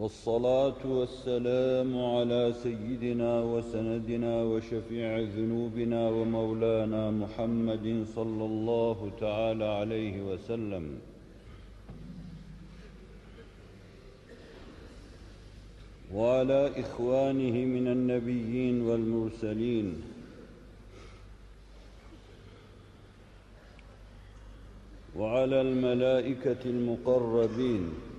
والصلاة والسلام على سيدنا وسندنا وشفيع ذنوبنا ومولانا محمد صلى الله تعالى عليه وسلم. وعلى إخوانه من النبيين والمرسلين. وعلى الملائكة المقربين.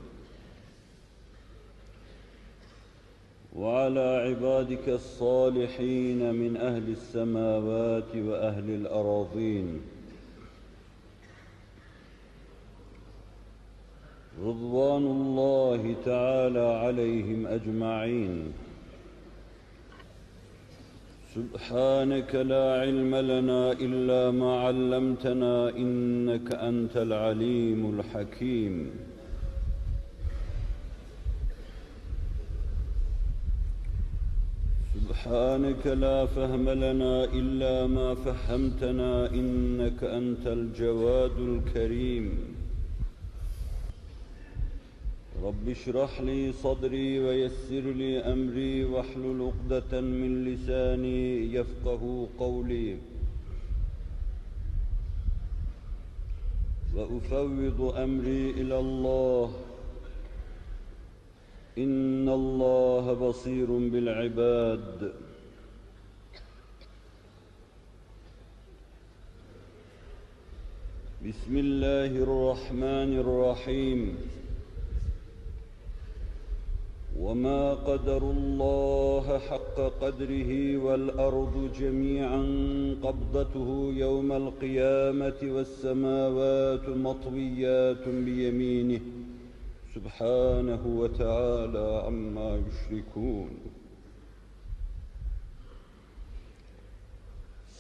وعلى عبادك الصالحين من أهل السماوات وأهل الأراضين. رضوان الله تعالى عليهم أجمعين. سبحانك لا علم لنا إلا ما علمتنا إنك أنت العليم الحكيم. سبحانك لا فهم لنا إلا ما فهمتنا إنك أنت الجواد الكريم. رب اشرح لي صدري ويسر لي أمري واحلل عقدة من لساني يفقه قولي. وأفوض أمري إلى الله. إن الله بصير بالعباد. بسم الله الرحمن الرحيم. وما قدر الله حق قدره والأرض جميعا قبضته يوم القيامة والسماوات مطويات بيمينه. سبحانه وتعالى عما يشركون.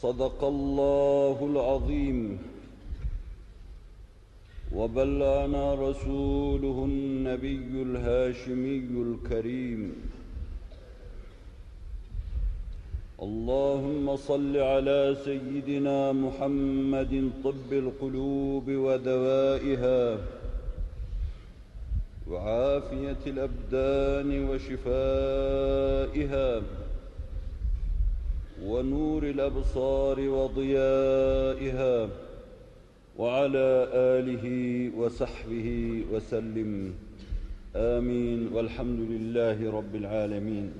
صدق الله العظيم. وبلغنا رسوله النبي الهاشمي الكريم. اللهم صل على سيدنا محمد طب القلوب ودوائها. وعافية الأبدان وشفائها ونور الأبصار وضيائها وعلى آله وصحبه وسلم. آمين. والحمد لله رب العالمين.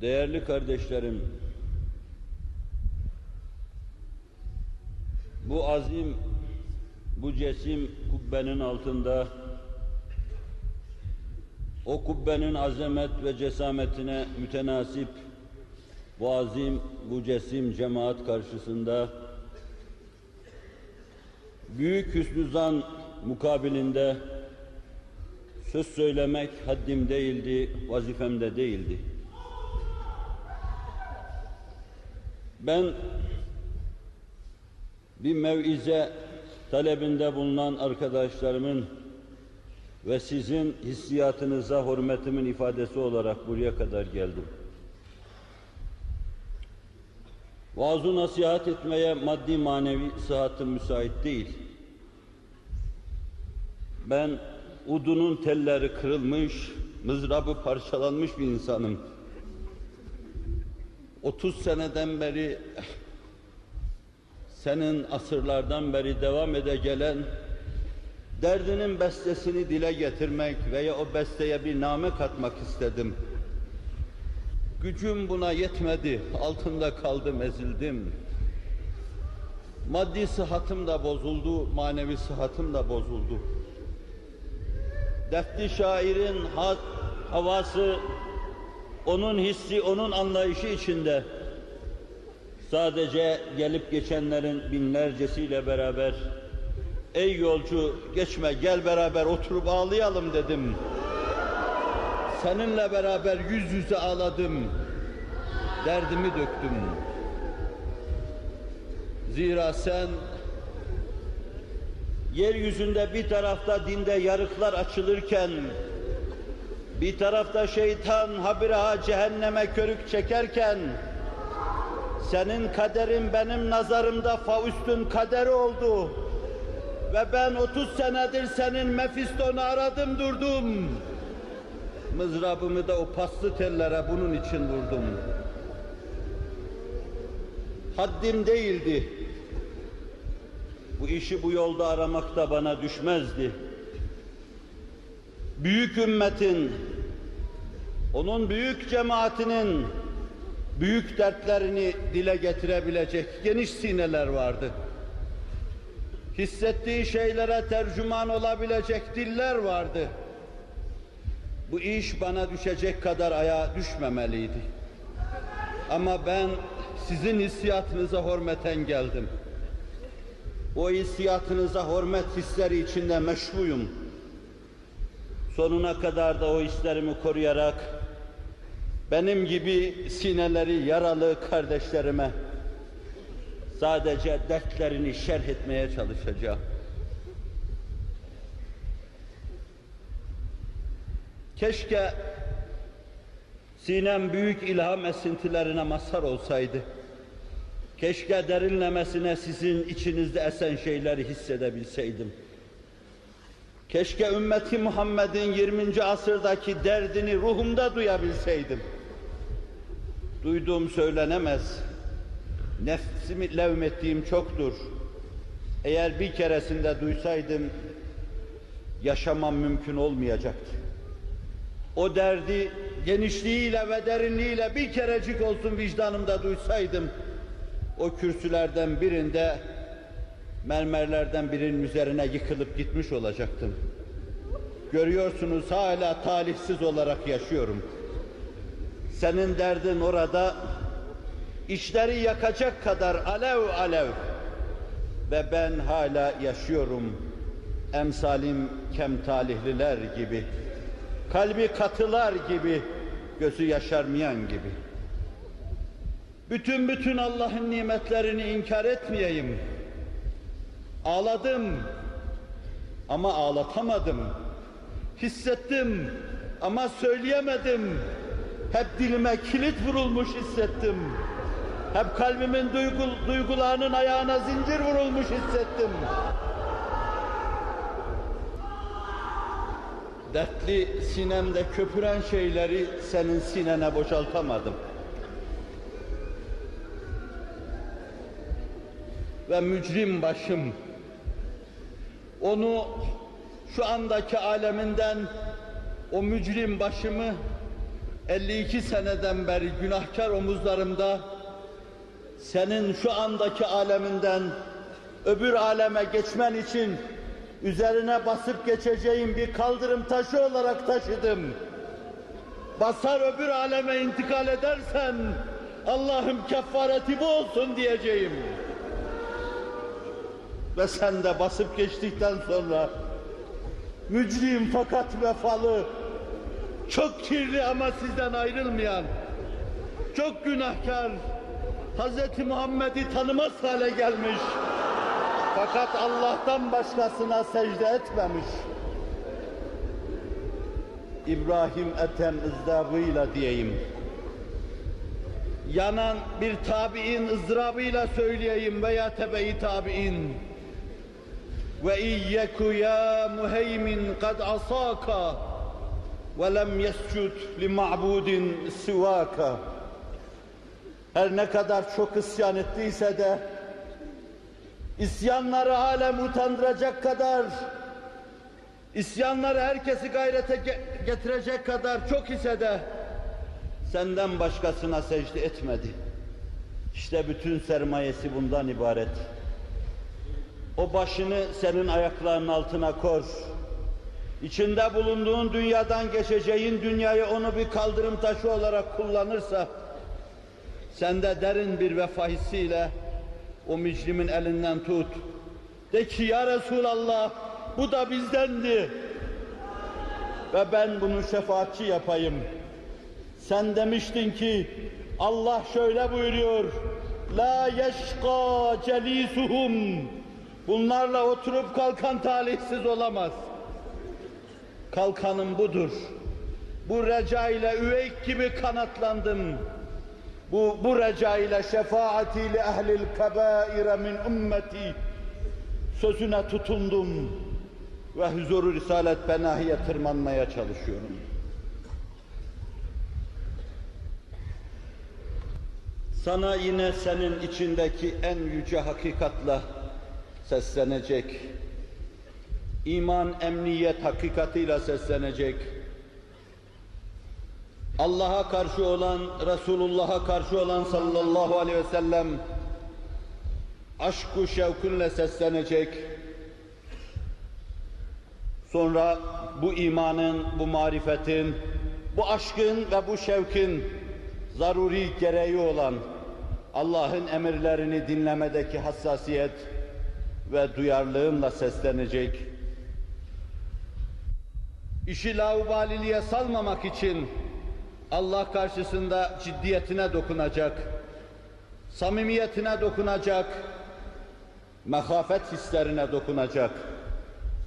Değerli kardeşlerim, bu azim, bu cesim kubbenin altında o kubbenin azamet ve cesametine mütenasip bu azim, bu cesim cemaat karşısında büyük hüsnü zan mukabilinde söz söylemek haddim değildi, vazifemde değildi. Ben bir mevize talebinde bulunan arkadaşlarımın ve sizin hissiyatınıza hürmetimin ifadesi olarak buraya kadar geldim. Vaaz-ı nasihat etmeye maddi manevi sıhhatım müsait değil. Ben udunun telleri kırılmış, mızrabı parçalanmış bir insanım. 30 seneden beri senin asırlardan beri devam ede gelen derdinin bestesini dile getirmek veya o besteye bir name katmak istedim. Gücüm buna yetmedi, altında kaldım, ezildim. Maddi sıhhatım da bozuldu, manevi sıhhatım da bozuldu. Defti şairin hat, havası, onun hissi, onun anlayışı içinde sadece gelip geçenlerin binlercesiyle beraber ey yolcu geçme gel beraber oturup ağlayalım dedim. seninle beraber yüz yüze ağladım, derdimi döktüm. Zira sen yeryüzünde bir tarafta dinde yarıklar açılırken, bir tarafta şeytan habire cehenneme körük çekerken, senin kaderin benim nazarımda Faust'un kaderi oldu. Ve ben 30 senedir senin Mefiston'u aradım durdum. Mızrabımı da o paslı tellere bunun için vurdum. Haddim değildi. Bu işi bu yolda aramak da bana düşmezdi. Büyük ümmetin, onun büyük cemaatinin büyük dertlerini dile getirebilecek geniş sineler vardı. Hissettiği şeylere tercüman olabilecek diller vardı. Bu iş bana düşecek kadar ayağa düşmemeliydi. Ama ben sizin hissiyatınıza hürmeten geldim. O hissiyatınıza hürmet hisleri içinde meşguyum. Sonuna kadar da o hislerimi koruyarak benim gibi sineleri yaralı kardeşlerime sadece dertlerini şerh etmeye çalışacağım. Keşke sinem büyük ilham esintilerine mazhar olsaydı. Keşke derinlemesine sizin içinizde esen şeyleri hissedebilseydim. Keşke ümmeti Muhammed'in 20. asırdaki derdini ruhumda duyabilseydim. Duyduğum söylenemez. Nefsimi levmettiğim çoktur. Eğer bir keresinde duysaydım, yaşamam mümkün olmayacaktı. O derdi genişliğiyle ve derinliğiyle bir kerecik olsun vicdanımda duysaydım, o kürsülerden birinde mermerlerden birinin üzerine yıkılıp gitmiş olacaktım. Görüyorsunuz hala talihsiz olarak yaşıyorum. Senin derdin orada işleri yakacak kadar alev alev ve ben hala yaşıyorum. Emsalim kem talihliler gibi, kalbi katılar gibi, gözü yaşarmayan gibi. Bütün bütün Allah'ın nimetlerini inkar etmeyeyim. Ağladım ama ağlatamadım. Hissettim ama söyleyemedim. Hep dilime kilit vurulmuş hissettim. Hep kalbimin duygu, duygularının ayağına zincir vurulmuş hissettim. Dertli sinemde köpüren şeyleri senin sinene boşaltamadım. Ve mücrim başım onu şu andaki aleminden o mücrim başımı 52 seneden beri günahkar omuzlarımda senin şu andaki aleminden öbür aleme geçmen için üzerine basıp geçeceğim bir kaldırım taşı olarak taşıdım. Basar öbür aleme intikal edersen Allah'ım kefareti bu olsun diyeceğim. Ve sen de basıp geçtikten sonra mücrim fakat vefalı, çok kirli ama sizden ayrılmayan, çok günahkar, Hz. Muhammed'i tanımaz hale gelmiş. Fakat Allah'tan başkasına secde etmemiş. İbrahim Ethem ızdabıyla diyeyim. Yanan bir tabi'in ızdırabıyla söyleyeyim veya tebe-i tabi'in. Ve iyyeku ya muheymin kad asaka yescud li ma'budin sivaka. Her ne kadar çok isyan ettiyse de isyanları alem utandıracak kadar isyanları herkesi gayrete getirecek kadar çok ise de senden başkasına secde etmedi. İşte bütün sermayesi bundan ibaret. O başını senin ayaklarının altına kor. İçinde bulunduğun dünyadan geçeceğin dünyayı onu bir kaldırım taşı olarak kullanırsa, sen de derin bir vefa hissiyle o mücrimin elinden tut. De ki ya Resulallah bu da bizdendi. ve ben bunu şefaatçi yapayım. Sen demiştin ki Allah şöyle buyuruyor. La yeşka celisuhum. Bunlarla oturup kalkan talihsiz olamaz. Kalkanım budur. Bu reca ile üveyk gibi kanatlandım. Bu, bu reca ile şefaati li ehlil kebaire min ümmeti sözüne tutundum ve huzuru Risalet Benahi'ye tırmanmaya çalışıyorum. Sana yine senin içindeki en yüce hakikatla seslenecek, iman, emniyet hakikatiyle seslenecek, Allah'a karşı olan, Resulullah'a karşı olan sallallahu aleyhi ve sellem aşk-ı şevkünle seslenecek. Sonra bu imanın, bu marifetin, bu aşkın ve bu şevkin zaruri gereği olan Allah'ın emirlerini dinlemedeki hassasiyet ve duyarlılığımla seslenecek. İşi laubaliliğe salmamak için Allah karşısında ciddiyetine dokunacak, samimiyetine dokunacak, mehafet hislerine dokunacak,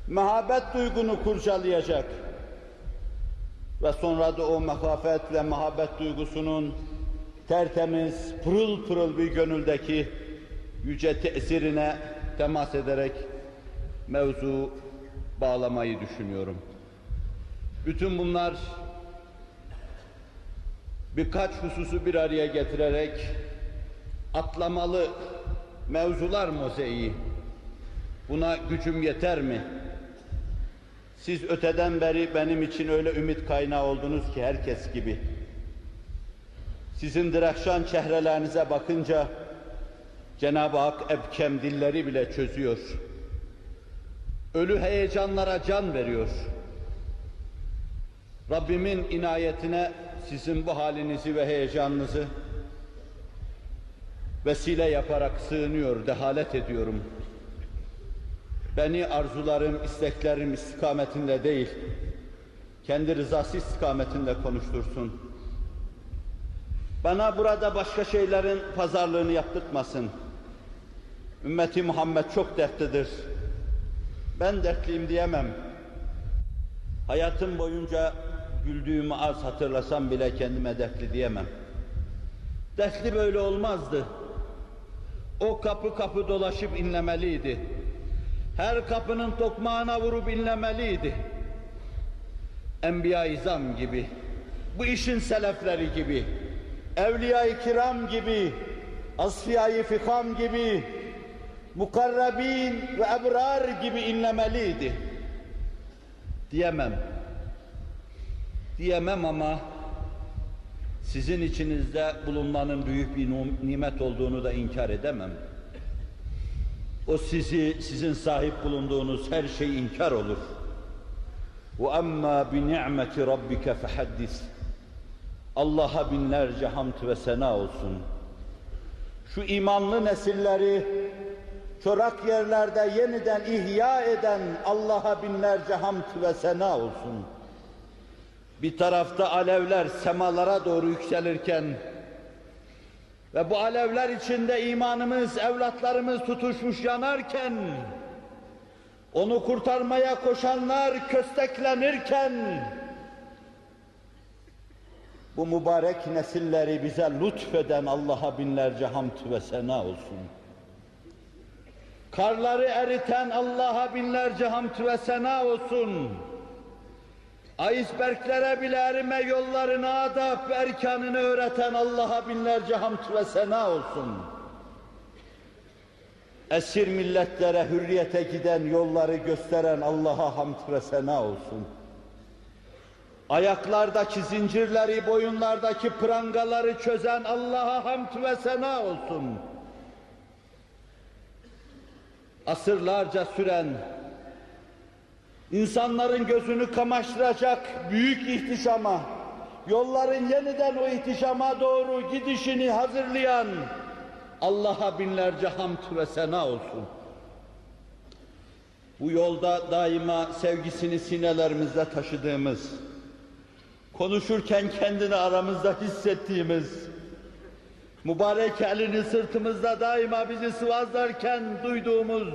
mehabet duygunu kurcalayacak ve sonra da o mehafet ve mehabet duygusunun tertemiz, pırıl pırıl bir gönüldeki yüce tesirine temas ederek mevzu bağlamayı düşünüyorum. Bütün bunlar birkaç hususu bir araya getirerek atlamalı mevzular mozaiği. Buna gücüm yeter mi? Siz öteden beri benim için öyle ümit kaynağı oldunuz ki herkes gibi. Sizin dirakşan çehrelerinize bakınca Cenab-ı Hak ebkem dilleri bile çözüyor. Ölü heyecanlara can veriyor. Rabbimin inayetine sizin bu halinizi ve heyecanınızı vesile yaparak sığınıyor, dehalet ediyorum. Beni arzularım, isteklerim istikametinde değil, kendi rızası istikametinde konuştursun. Bana burada başka şeylerin pazarlığını yaptırtmasın. Ümmeti Muhammed çok dertlidir. Ben dertliyim diyemem. Hayatım boyunca güldüğümü az hatırlasam bile kendime dertli diyemem. Dertli böyle olmazdı. O kapı kapı dolaşıp inlemeliydi. Her kapının tokmağına vurup inlemeliydi. Enbiya-i İzam gibi, bu işin selefleri gibi, Evliya-i Kiram gibi, Asfiya-i Fikam gibi, Mukarrabin ve Ebrar gibi inlemeliydi. Diyemem Diyemem ama sizin içinizde bulunmanın büyük bir nimet olduğunu da inkar edemem. O sizi, sizin sahip bulunduğunuz her şey inkar olur. وَأَمَّا بِنِعْمَةِ رَبِّكَ فَحَدِّثْ Allah'a binlerce hamd ve sena olsun. Şu imanlı nesilleri çorak yerlerde yeniden ihya eden Allah'a binlerce hamd ve sena olsun. Bir tarafta alevler semalara doğru yükselirken ve bu alevler içinde imanımız, evlatlarımız tutuşmuş yanarken, onu kurtarmaya koşanlar kösteklenirken, bu mübarek nesilleri bize lütfeden Allah'a binlerce hamd ve sena olsun. Karları eriten Allah'a binlerce hamd ve sena olsun. Iceberglere bile erime yollarını adap ve erkanını öğreten Allah'a binlerce hamd ve sena olsun. Esir milletlere hürriyete giden yolları gösteren Allah'a hamd ve sena olsun. Ayaklardaki zincirleri, boyunlardaki prangaları çözen Allah'a hamd ve sena olsun. Asırlarca süren insanların gözünü kamaştıracak büyük ihtişama, yolların yeniden o ihtişama doğru gidişini hazırlayan Allah'a binlerce hamd ve sena olsun. Bu yolda daima sevgisini sinelerimizde taşıdığımız, konuşurken kendini aramızda hissettiğimiz, mübarek elini sırtımızda daima bizi sıvazlarken duyduğumuz,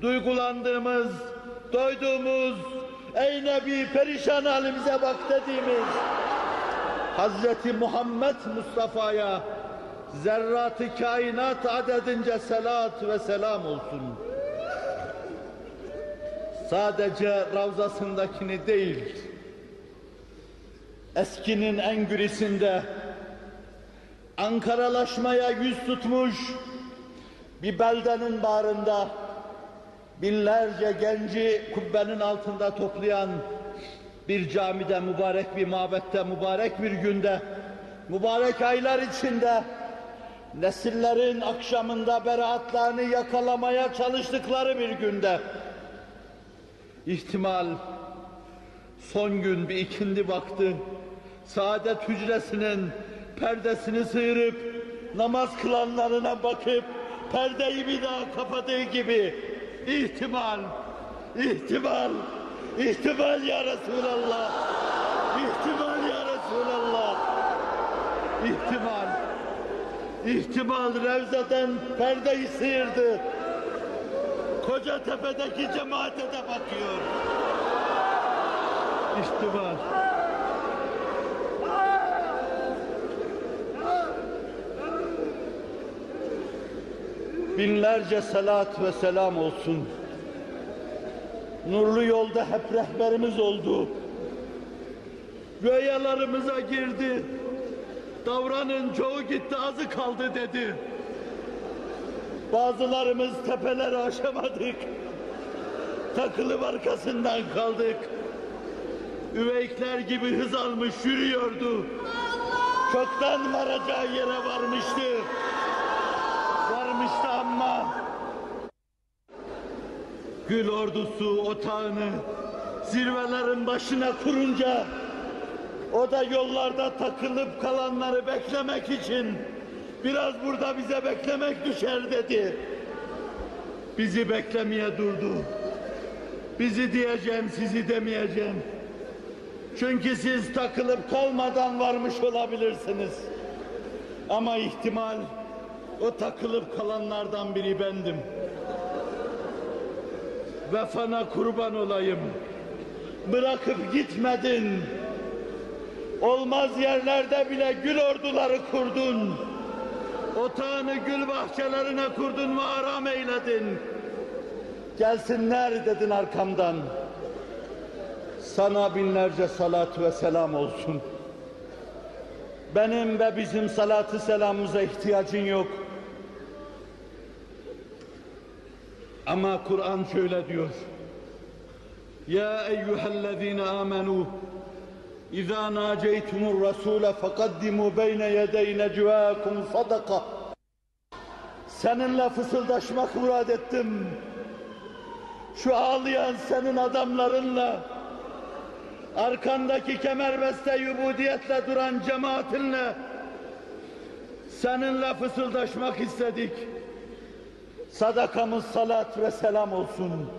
duygulandığımız, doyduğumuz, ey Nebi perişan halimize bak dediğimiz, Hazreti Muhammed Mustafa'ya zerratı kainat adedince selat ve selam olsun. Sadece ravzasındakini değil, eskinin en gürisinde Ankaralaşmaya yüz tutmuş bir beldenin bağrında binlerce genci kubbenin altında toplayan bir camide mübarek bir mabette mübarek bir günde mübarek aylar içinde nesillerin akşamında beraatlarını yakalamaya çalıştıkları bir günde ihtimal son gün bir ikindi vakti saadet hücresinin perdesini sıyırıp namaz kılanlarına bakıp perdeyi bir daha kapadığı gibi ihtimal, ihtimal, ihtimal ya Resulallah, ihtimal ya Resulallah, ihtimal, ihtimal Revze'den perdeyi sıyırdı. Koca tepedeki cemaate de bakıyor. İhtimal. Binlerce salat ve selam olsun. Nurlu yolda hep rehberimiz oldu. Rüyalarımıza girdi. Davranın çoğu gitti azı kaldı dedi. Bazılarımız tepeleri aşamadık. Takılıp arkasından kaldık. Üveykler gibi hız almış yürüyordu. Çoktan varacağı yere varmıştı varmıştı ama Gül ordusu otağını zirvelerin başına kurunca o da yollarda takılıp kalanları beklemek için biraz burada bize beklemek düşer dedi. Bizi beklemeye durdu. Bizi diyeceğim, sizi demeyeceğim. Çünkü siz takılıp kalmadan varmış olabilirsiniz. Ama ihtimal o takılıp kalanlardan biri bendim. Vefana kurban olayım. Bırakıp gitmedin. Olmaz yerlerde bile gül orduları kurdun. Otağını gül bahçelerine kurdun ve aram eyledin. Gelsinler dedin arkamdan. Sana binlerce salat ve selam olsun. Benim ve bizim salatı selamımıza ihtiyacın yok. Ama Kur'an şöyle diyor. Ya eyyühellezine amenu İzâ nâceytumur rasûle fekaddimû beyne yedey necvâkum sadaka Seninle fısıldaşmak murad ettim. Şu ağlayan senin adamlarınla arkandaki kemerbeste yubudiyetle duran cemaatinle seninle fısıldaşmak istedik. Sadakamız salat ve selam olsun.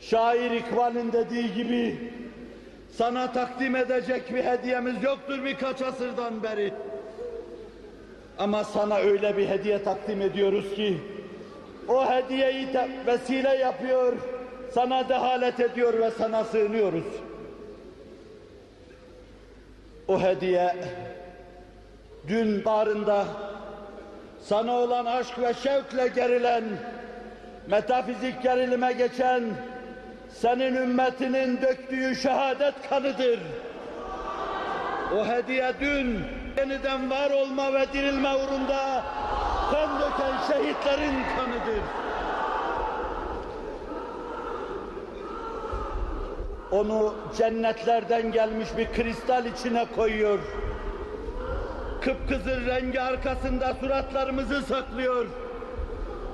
Şair İkbal'in dediği gibi sana takdim edecek bir hediyemiz yoktur birkaç asırdan beri. Ama sana öyle bir hediye takdim ediyoruz ki o hediyeyi vesile yapıyor, sana dehalet ediyor ve sana sığınıyoruz. O hediye dün barında sana olan aşk ve şevkle gerilen, metafizik gerilime geçen, senin ümmetinin döktüğü şehadet kanıdır. O hediye dün yeniden var olma ve dirilme uğrunda kan döken şehitlerin kanıdır. Onu cennetlerden gelmiş bir kristal içine koyuyor. Kıpkızıl rengi arkasında suratlarımızı saklıyor.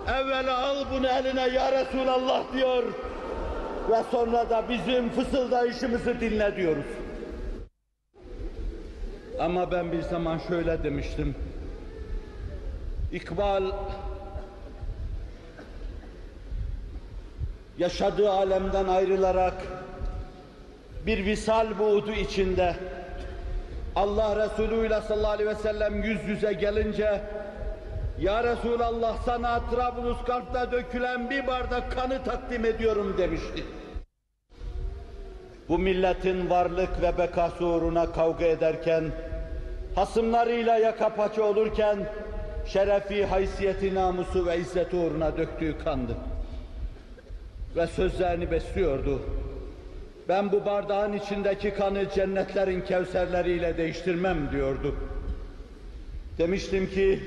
Evvela al bunu eline ya Resulallah diyor. Ve sonra da bizim fısıldayışımızı dinle diyoruz. Ama ben bir zaman şöyle demiştim. İkbal yaşadığı alemden ayrılarak bir visal buğdu içinde Allah Resulü ile sallallahu aleyhi ve sellem yüz yüze gelince Ya Resulallah sana Trablusgarp'ta dökülen bir bardak kanı takdim ediyorum demişti. Bu milletin varlık ve bekası uğruna kavga ederken, hasımlarıyla yaka paça olurken, şerefi, haysiyeti, namusu ve izzeti uğruna döktüğü kandı. Ve sözlerini besliyordu. Ben bu bardağın içindeki kanı cennetlerin kevserleriyle değiştirmem diyordu. Demiştim ki,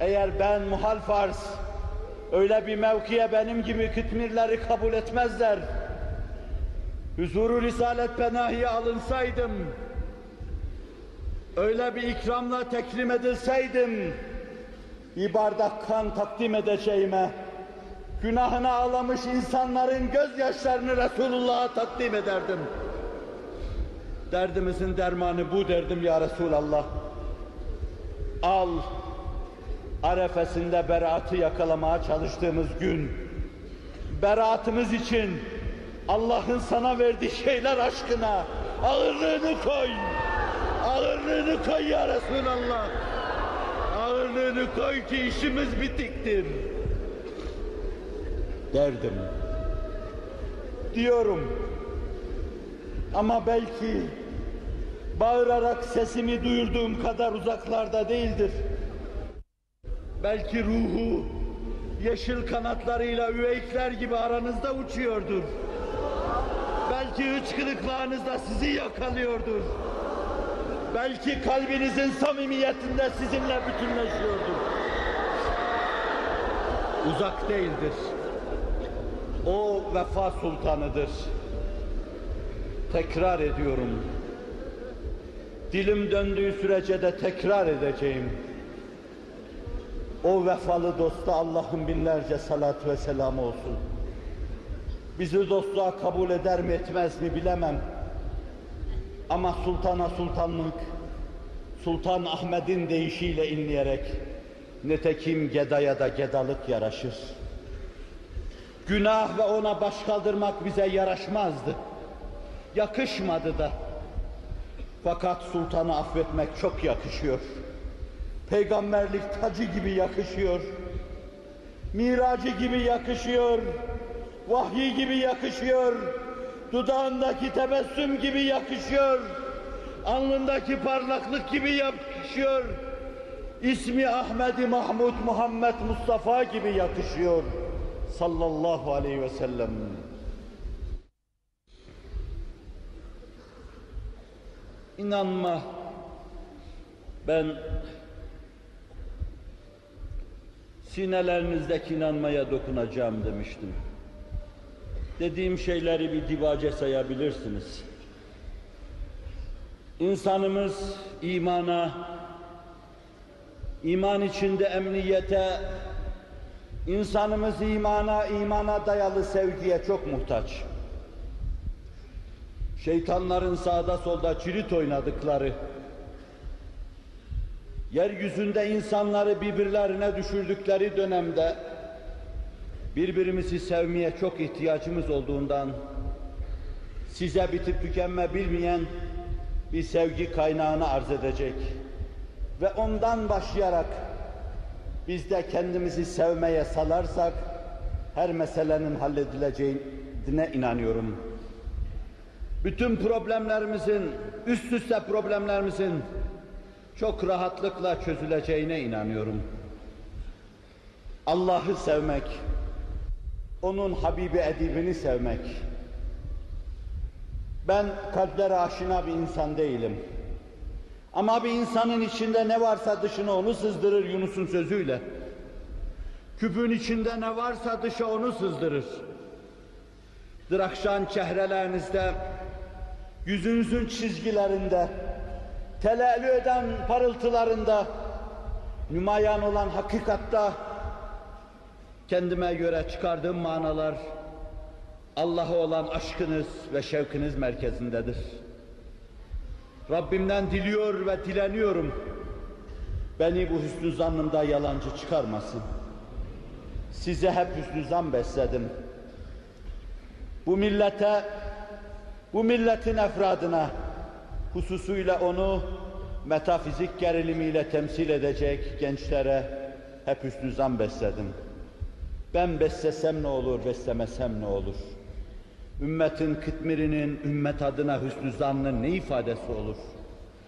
eğer ben muhal farz, öyle bir mevkiye benim gibi kıtmirleri kabul etmezler, huzuru Risalet Penahi'ye alınsaydım, öyle bir ikramla tekrim edilseydim, bir bardak kan takdim edeceğime, günahına ağlamış insanların gözyaşlarını Resulullah'a takdim ederdim. Derdimizin dermanı bu derdim ya Resulallah. Al, arefesinde beraatı yakalamaya çalıştığımız gün, beraatımız için Allah'ın sana verdiği şeyler aşkına ağırlığını koy. Ağırlığını koy ya Resulallah. Ağırlığını koy ki işimiz bitiktir. Derdim. Diyorum. Ama belki bağırarak sesimi duyurduğum kadar uzaklarda değildir. Belki ruhu yeşil kanatlarıyla üveykler gibi aranızda uçuyordur. Belki hıçkırıklığınızda sizi yakalıyordur. Belki kalbinizin samimiyetinde sizinle bütünleşiyordur. Uzak değildir. O vefa sultanıdır. Tekrar ediyorum. Dilim döndüğü sürece de tekrar edeceğim. O vefalı dosta Allah'ın binlerce salat ve selam olsun. Bizi dostluğa kabul eder mi etmez mi bilemem. Ama sultana sultanlık, Sultan Ahmet'in deyişiyle inleyerek, netekim gedaya da gedalık yaraşır. Günah ve ona baş kaldırmak bize yaraşmazdı. Yakışmadı da. Fakat sultanı affetmek çok yakışıyor. Peygamberlik tacı gibi yakışıyor. Miracı gibi yakışıyor. Vahyi gibi yakışıyor. Dudağındaki tebessüm gibi yakışıyor. Alnındaki parlaklık gibi yakışıyor. İsmi Ahmedi Mahmud Muhammed Mustafa gibi yakışıyor. Sallallahu aleyhi ve sellem. İnanma ben sinelerinizdeki inanmaya dokunacağım demiştim. Dediğim şeyleri bir divace sayabilirsiniz. İnsanımız imana, iman içinde emniyete, insanımız imana, imana dayalı sevgiye çok muhtaç. Şeytanların sağda solda cirit oynadıkları, yeryüzünde insanları birbirlerine düşürdükleri dönemde birbirimizi sevmeye çok ihtiyacımız olduğundan size bitip tükenme bilmeyen bir sevgi kaynağını arz edecek ve ondan başlayarak biz de kendimizi sevmeye salarsak her meselenin halledileceğine inanıyorum. Bütün problemlerimizin, üst üste problemlerimizin çok rahatlıkla çözüleceğine inanıyorum. Allah'ı sevmek, onun Habibi Edibini sevmek. Ben kalplere aşina bir insan değilim. Ama bir insanın içinde ne varsa dışına onu sızdırır Yunus'un sözüyle. Küpün içinde ne varsa dışa onu sızdırır. Drakşan çehrelerinizde, yüzünüzün çizgilerinde, telelü eden parıltılarında, nümayan olan hakikatta kendime göre çıkardığım manalar Allah'a olan aşkınız ve şevkiniz merkezindedir. Rabbimden diliyor ve dileniyorum. Beni bu hüsnü zannımda yalancı çıkarmasın. Size hep hüsnü zan besledim. Bu millete, bu milletin efradına, hususuyla onu metafizik gerilimiyle temsil edecek gençlere hep hüsnü zan besledim. Ben beslesem ne olur, beslemesem ne olur? Ümmetin kıtmirinin ümmet adına hüsnü zannın ne ifadesi olur?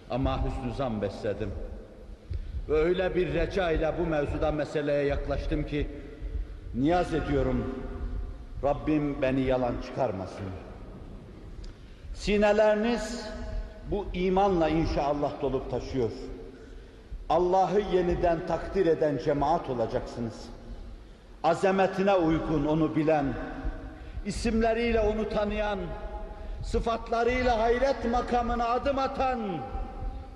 Ama hüsnü zan besledim. Ve öyle bir reca ile bu mevzuda meseleye yaklaştım ki niyaz ediyorum Rabbim beni yalan çıkarmasın. Sineleriniz bu imanla inşallah dolup taşıyor. Allah'ı yeniden takdir eden cemaat olacaksınız. Azametine uygun onu bilen, isimleriyle onu tanıyan, sıfatlarıyla hayret makamına adım atan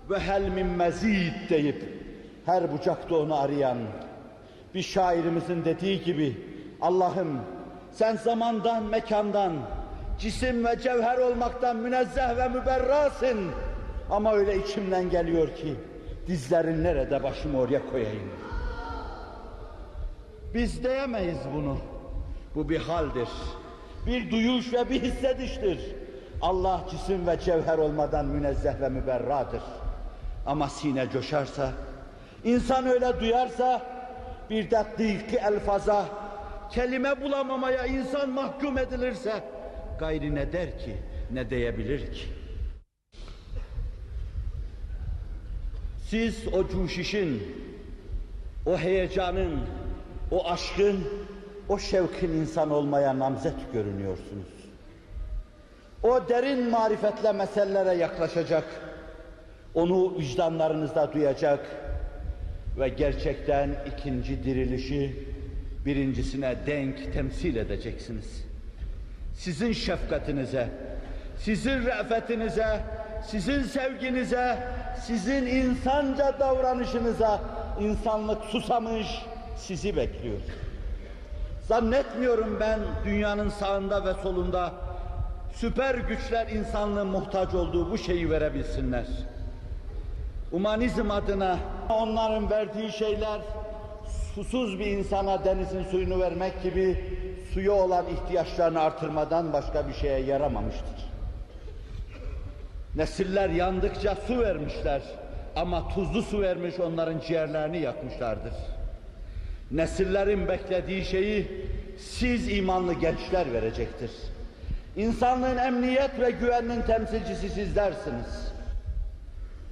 ve hel min mezid deyip her bucakta onu arayan bir şairimizin dediği gibi Allah'ım sen zamandan, mekandan, cisim ve cevher olmaktan münezzeh ve müberrasın. Ama öyle içimden geliyor ki dizlerin nerede başımı oraya koyayım. Biz diyemeyiz bunu. Bu bir haldir. Bir duyuş ve bir hissediştir. Allah cisim ve cevher olmadan münezzeh ve müberradır. Ama sine coşarsa, insan öyle duyarsa, bir de dıykı elfaza, kelime bulamamaya insan mahkum edilirse, gayri ne der ki, ne diyebilir ki? Siz o cuşişin, o heyecanın, o aşkın, o şevkin insan olmaya namzet görünüyorsunuz. O derin marifetle meselelere yaklaşacak, onu vicdanlarınızda duyacak ve gerçekten ikinci dirilişi birincisine denk temsil edeceksiniz. Sizin şefkatinize, sizin re'fetinize, sizin sevginize, sizin insanca davranışınıza insanlık susamış, sizi bekliyor. Zannetmiyorum ben dünyanın sağında ve solunda süper güçler insanlığın muhtaç olduğu bu şeyi verebilsinler. Humanizm adına onların verdiği şeyler susuz bir insana denizin suyunu vermek gibi suya olan ihtiyaçlarını artırmadan başka bir şeye yaramamıştır. Nesiller yandıkça su vermişler ama tuzlu su vermiş onların ciğerlerini yakmışlardır. Nesillerin beklediği şeyi siz imanlı gençler verecektir. İnsanlığın emniyet ve güveninin temsilcisi sizlersiniz.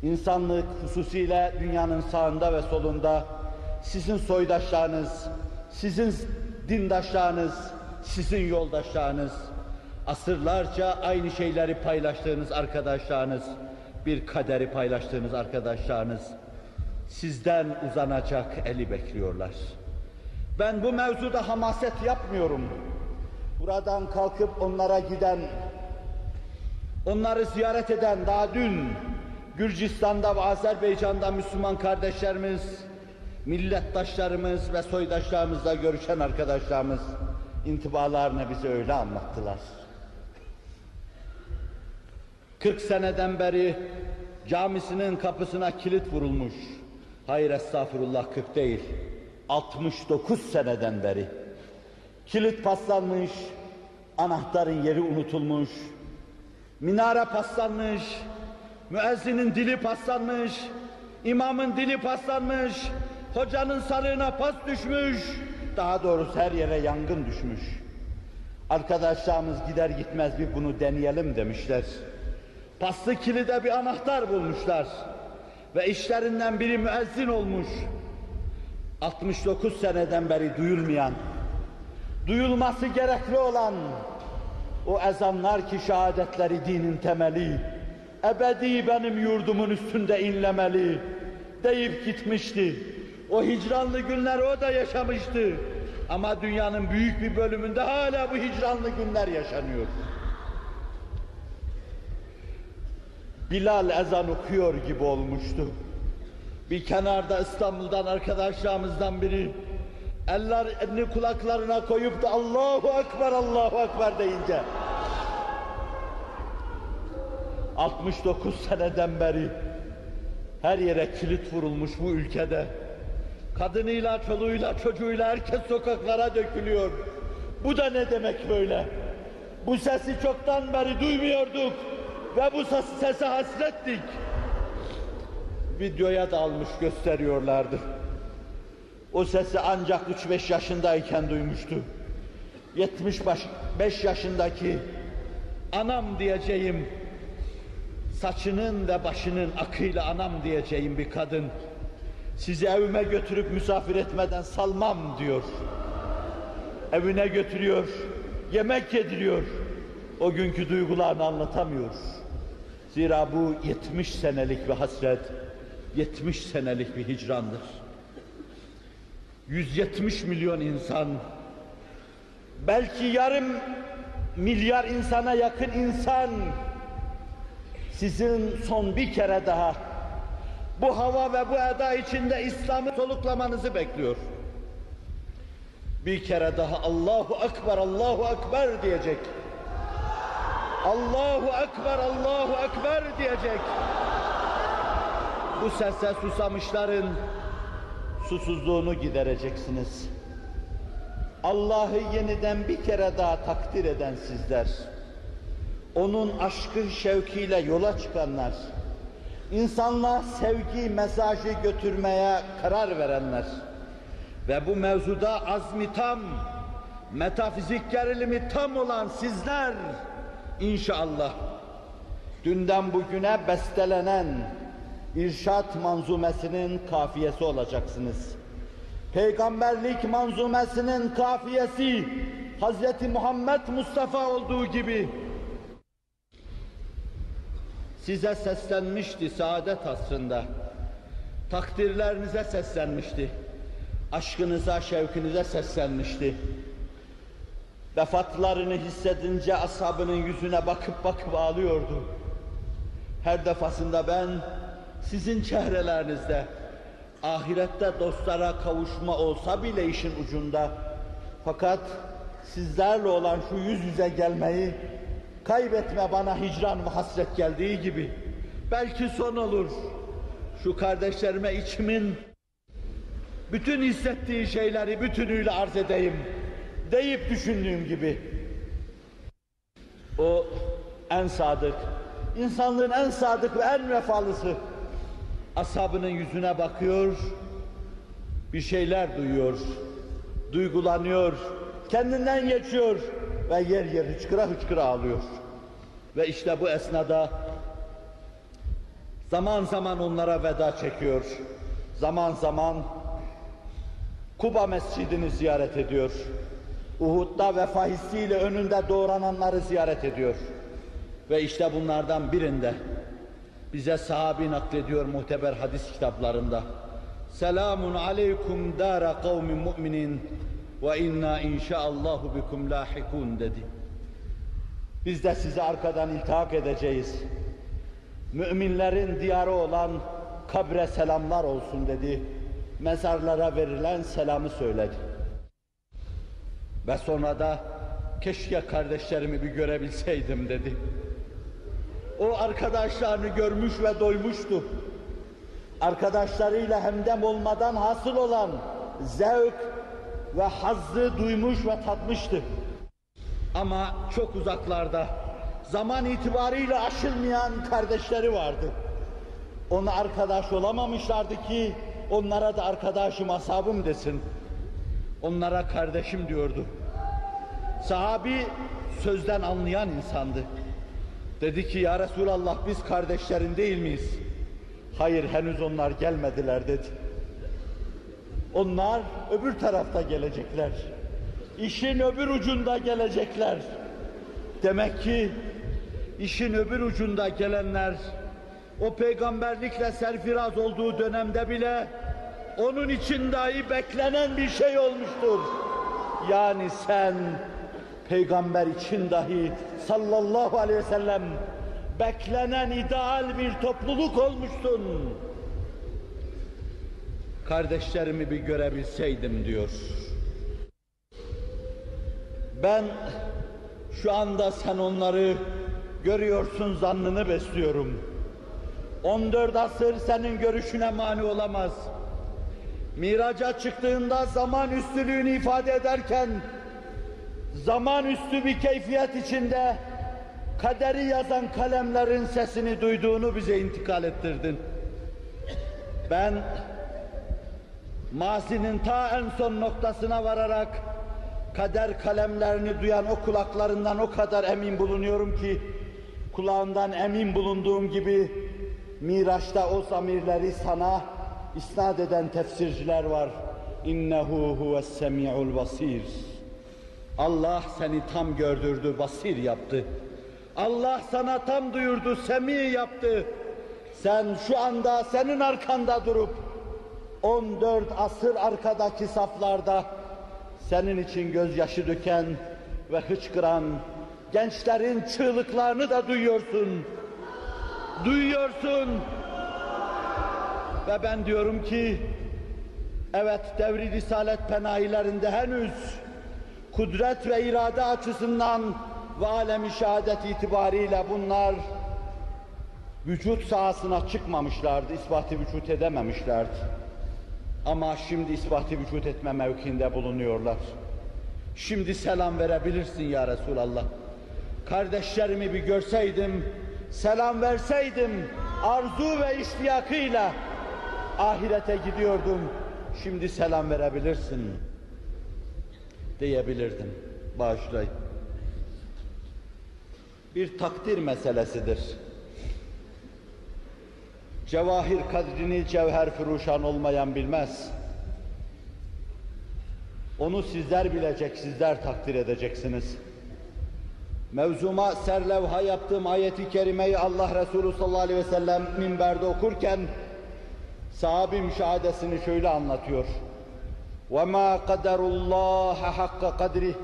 İnsanlık hususiyle dünyanın sağında ve solunda sizin soydaşlarınız, sizin dindaşlarınız, sizin yoldaşlarınız, asırlarca aynı şeyleri paylaştığınız arkadaşlarınız, bir kaderi paylaştığınız arkadaşlarınız, sizden uzanacak eli bekliyorlar. Ben bu mevzuda hamaset yapmıyorum. Buradan kalkıp onlara giden, onları ziyaret eden daha dün Gürcistan'da ve Azerbaycan'da Müslüman kardeşlerimiz, millettaşlarımız ve soydaşlarımızla görüşen arkadaşlarımız intibalarını bize öyle anlattılar. 40 seneden beri camisinin kapısına kilit vurulmuş. Hayır estağfurullah 40 değil. 69 seneden beri. Kilit paslanmış, anahtarın yeri unutulmuş, minare paslanmış, müezzinin dili paslanmış, imamın dili paslanmış, hocanın sarığına pas düşmüş, daha doğrusu her yere yangın düşmüş. Arkadaşlarımız gider gitmez bir bunu deneyelim demişler. Paslı kilide bir anahtar bulmuşlar. Ve işlerinden biri müezzin olmuş. 69 seneden beri duyulmayan, duyulması gerekli olan o ezanlar ki şehadetleri dinin temeli, ebedi benim yurdumun üstünde inlemeli deyip gitmişti. O hicranlı günler o da yaşamıştı. Ama dünyanın büyük bir bölümünde hala bu hicranlı günler yaşanıyor. Bilal ezan okuyor gibi olmuştu. Bir kenarda İstanbul'dan arkadaşlarımızdan biri ellerini kulaklarına koyup da Allahu Ekber, Allahu Ekber deyince 69 seneden beri her yere kilit vurulmuş bu ülkede. Kadınıyla, çoluğuyla, çocuğuyla herkes sokaklara dökülüyor. Bu da ne demek böyle? Bu sesi çoktan beri duymuyorduk ve bu ses- sese hasrettik. Videoya da almış gösteriyorlardı. O sesi ancak 3-5 yaşındayken duymuştu. 75 yaşındaki anam diyeceğim, saçının ve başının akıyla anam diyeceğim bir kadın, sizi evime götürüp misafir etmeden salmam diyor. Evine götürüyor, yemek yediriyor. O günkü duygularını anlatamıyor. Zira bu 70 senelik bir hasret, 70 senelik bir hicrandır. 170 milyon insan, belki yarım milyar insana yakın insan sizin son bir kere daha bu hava ve bu eda içinde İslam'ı soluklamanızı bekliyor. Bir kere daha Allahu Ekber, Allahu Ekber diyecek. Allahu Ekber, Allahu Ekber diyecek. Bu sese susamışların susuzluğunu gidereceksiniz. Allah'ı yeniden bir kere daha takdir eden sizler. Onun aşkı şevkiyle yola çıkanlar. insanlığa sevgi mesajı götürmeye karar verenler. Ve bu mevzuda azmi tam, metafizik gerilimi tam olan sizler inşallah dünden bugüne bestelenen irşat manzumesinin kafiyesi olacaksınız. Peygamberlik manzumesinin kafiyesi Hazreti Muhammed Mustafa olduğu gibi size seslenmişti saadet asrında. Takdirlerinize seslenmişti. Aşkınıza, şevkinize seslenmişti. Vefatlarını hissedince ashabının yüzüne bakıp bakıp ağlıyordu. Her defasında ben sizin çehrelerinizde ahirette dostlara kavuşma olsa bile işin ucunda. Fakat sizlerle olan şu yüz yüze gelmeyi kaybetme bana hicran ve hasret geldiği gibi belki son olur. Şu kardeşlerime içimin bütün hissettiği şeyleri bütünüyle arz edeyim deyip düşündüğüm gibi. O en sadık insanlığın en sadık ve en vefalısı ashabının yüzüne bakıyor, bir şeyler duyuyor, duygulanıyor, kendinden geçiyor ve yer yer hıçkıra hıçkıra ağlıyor. Ve işte bu esnada zaman zaman onlara veda çekiyor, zaman zaman Kuba Mescidini ziyaret ediyor. Uhud'da vefa hissiyle önünde doğrananları ziyaret ediyor. Ve işte bunlardan birinde bize sahabi naklediyor muhteber hadis kitaplarında. Selamun aleykum dara kavmin mu'minin ve inna inşaallahu bikum lahikun dedi. Biz de size arkadan iltihak edeceğiz. Müminlerin diyarı olan kabre selamlar olsun dedi. Mezarlara verilen selamı söyledi. Ve sonra da keşke kardeşlerimi bir görebilseydim dedi. O arkadaşlarını görmüş ve doymuştu. Arkadaşlarıyla hemdem olmadan hasıl olan zevk ve hazzı duymuş ve tatmıştı. Ama çok uzaklarda, zaman itibariyle aşılmayan kardeşleri vardı. Ona arkadaş olamamışlardı ki onlara da arkadaşım, ashabım desin. Onlara kardeşim diyordu. Sahabi sözden anlayan insandı. Dedi ki ya Resulallah biz kardeşlerin değil miyiz? Hayır henüz onlar gelmediler dedi. Onlar öbür tarafta gelecekler. İşin öbür ucunda gelecekler. Demek ki işin öbür ucunda gelenler o peygamberlikle serfiraz olduğu dönemde bile onun için dahi beklenen bir şey olmuştur. Yani sen peygamber için dahi sallallahu aleyhi ve sellem beklenen ideal bir topluluk olmuştun. Kardeşlerimi bir görebilseydim diyor. Ben şu anda sen onları görüyorsun zannını besliyorum. 14 asır senin görüşüne mani olamaz. Miraca çıktığında zaman üstünlüğünü ifade ederken zaman üstü bir keyfiyet içinde kaderi yazan kalemlerin sesini duyduğunu bize intikal ettirdin. Ben mazinin ta en son noktasına vararak kader kalemlerini duyan o kulaklarından o kadar emin bulunuyorum ki kulağından emin bulunduğum gibi Miraç'ta o zamirleri sana isnat eden tefsirciler var. İnnehu huves semi'ul basir. Allah seni tam gördürdü, basir yaptı. Allah sana tam duyurdu, semi yaptı. Sen şu anda senin arkanda durup 14 asır arkadaki saflarda senin için gözyaşı döken ve hıçkıran gençlerin çığlıklarını da duyuyorsun. Duyuyorsun. Ve ben diyorum ki evet devri risalet penahilerinde henüz kudret ve irade açısından ve alemi şehadet itibariyle bunlar vücut sahasına çıkmamışlardı, ispatı vücut edememişlerdi. Ama şimdi ispatı vücut etme mevkinde bulunuyorlar. Şimdi selam verebilirsin ya Resulallah. Kardeşlerimi bir görseydim, selam verseydim, arzu ve iştiyakıyla ahirete gidiyordum. Şimdi selam verebilirsin diyebilirdim. Bağışlayın. Bir takdir meselesidir. Cevahir kadrini cevher furuşan olmayan bilmez. Onu sizler bilecek, sizler takdir edeceksiniz. Mevzuma serlevha yaptığım ayeti kerimeyi Allah Resulü sallallahu aleyhi ve sellem minberde okurken sahabi müşahadesini şöyle anlatıyor. وَمَا قَدَرُ اللّٰهَ حَقَّ قَدْرِهِ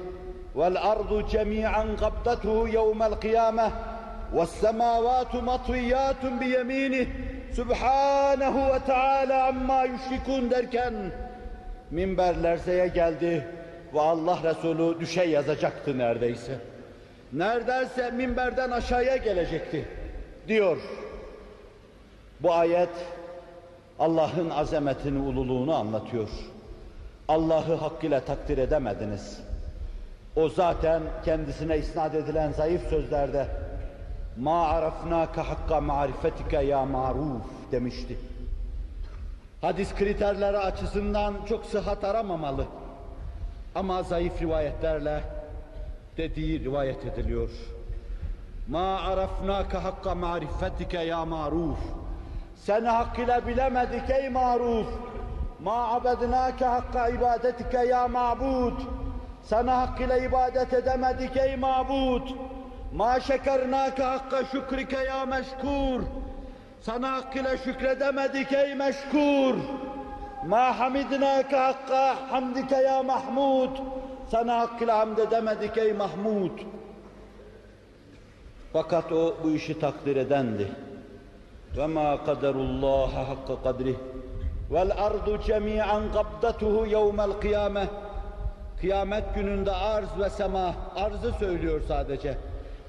وَالْأَرْضُ جَمِيعًا قَبْضَتُهُ يَوْمَ الْقِيَامَةِ وَالسَّمَاوَاتُ مَطْوِيَّاتٌ بِيَمِينِهِ Subhanahu ve Teala amma yüşrikun derken minberler zeye geldi ve Allah Resulü düşe yazacaktı neredeyse. Neredeyse minberden aşağıya gelecekti diyor. Bu ayet Allah'ın azametini, ululuğunu anlatıyor. Allah'ı hakkıyla takdir edemediniz. O zaten kendisine isnat edilen zayıf sözlerde ma arafnaka hakka marifetike ya maruf demişti. Hadis kriterleri açısından çok sıhhat aramamalı. Ama zayıf rivayetlerle dediği rivayet ediliyor. Ma arafnaka hakka marifetike ya maruf. Seni hakkıyla bilemedik ey maruf. Ma abednake hakka ibadetike ya ma'bud. Sana hakkıyla ibadet edemedik ey mabud. Ma şekernâke hakka şükrike ya meşkur. Sana hakkıyla şükredemedik ey meşkur. Ma hamidnâke hakka hamdike ya mahmud. Sana hakkıyla hamd edemedik ey mahmud. Fakat o bu işi takdir edendi. Ve ma kaderullaha hakka kadrih. Ardu cemi'an qabdatuhu yevmel kıyameh. Kıyamet gününde arz ve sema, arzı söylüyor sadece.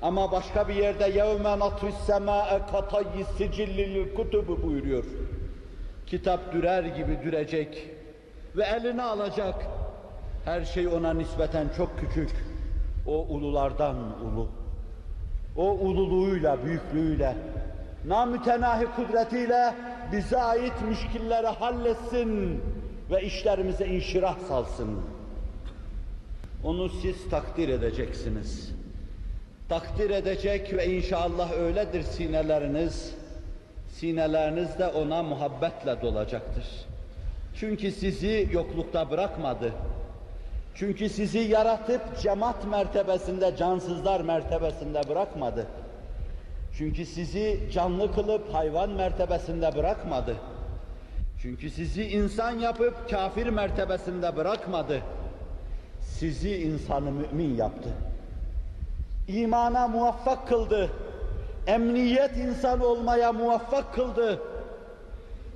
Ama başka bir yerde yevme natfis semâe katayyi sicillil kutubu buyuruyor. Kitap dürer gibi dürecek ve eline alacak. Her şey ona nispeten çok küçük. O ululardan ulu. O ululuğuyla, büyüklüğüyle, namütenahi kudretiyle bize ait müşkilleri halletsin ve işlerimize inşirah salsın. Onu siz takdir edeceksiniz. Takdir edecek ve inşallah öyledir sineleriniz. Sineleriniz de ona muhabbetle dolacaktır. Çünkü sizi yoklukta bırakmadı. Çünkü sizi yaratıp cemaat mertebesinde, cansızlar mertebesinde bırakmadı. Çünkü sizi canlı kılıp hayvan mertebesinde bırakmadı. Çünkü sizi insan yapıp kafir mertebesinde bırakmadı. Sizi insanı mümin yaptı. İmana muvaffak kıldı. Emniyet insan olmaya muvaffak kıldı.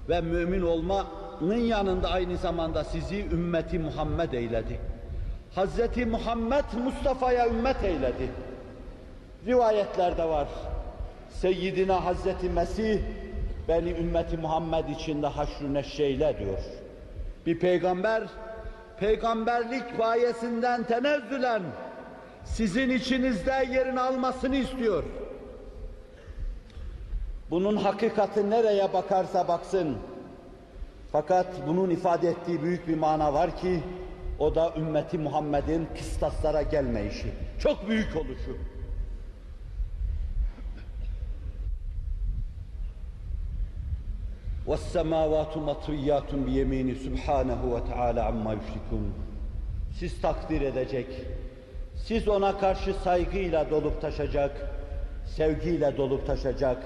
Ve mümin olmanın yanında aynı zamanda sizi ümmeti Muhammed eyledi. Hazreti Muhammed Mustafa'ya ümmet eyledi. Rivayetlerde var. Seyyidina Hazreti Mesih beni ümmeti Muhammed içinde haşrü diyor. Bir peygamber peygamberlik bayesinden tenezzülen sizin içinizde yerini almasını istiyor. Bunun hakikati nereye bakarsa baksın. Fakat bunun ifade ettiği büyük bir mana var ki o da ümmeti Muhammed'in kıstaslara gelmeyişi. Çok büyük oluşu. وَالسَّمَاوَاتُ مَطْوِيَّاتٌ بِيَمِينِ سُبْحَانَهُ وَتَعَالَى عَمَّا يُشْرِكُونَ Siz takdir edecek, siz ona karşı saygıyla dolup taşacak, sevgiyle dolup taşacak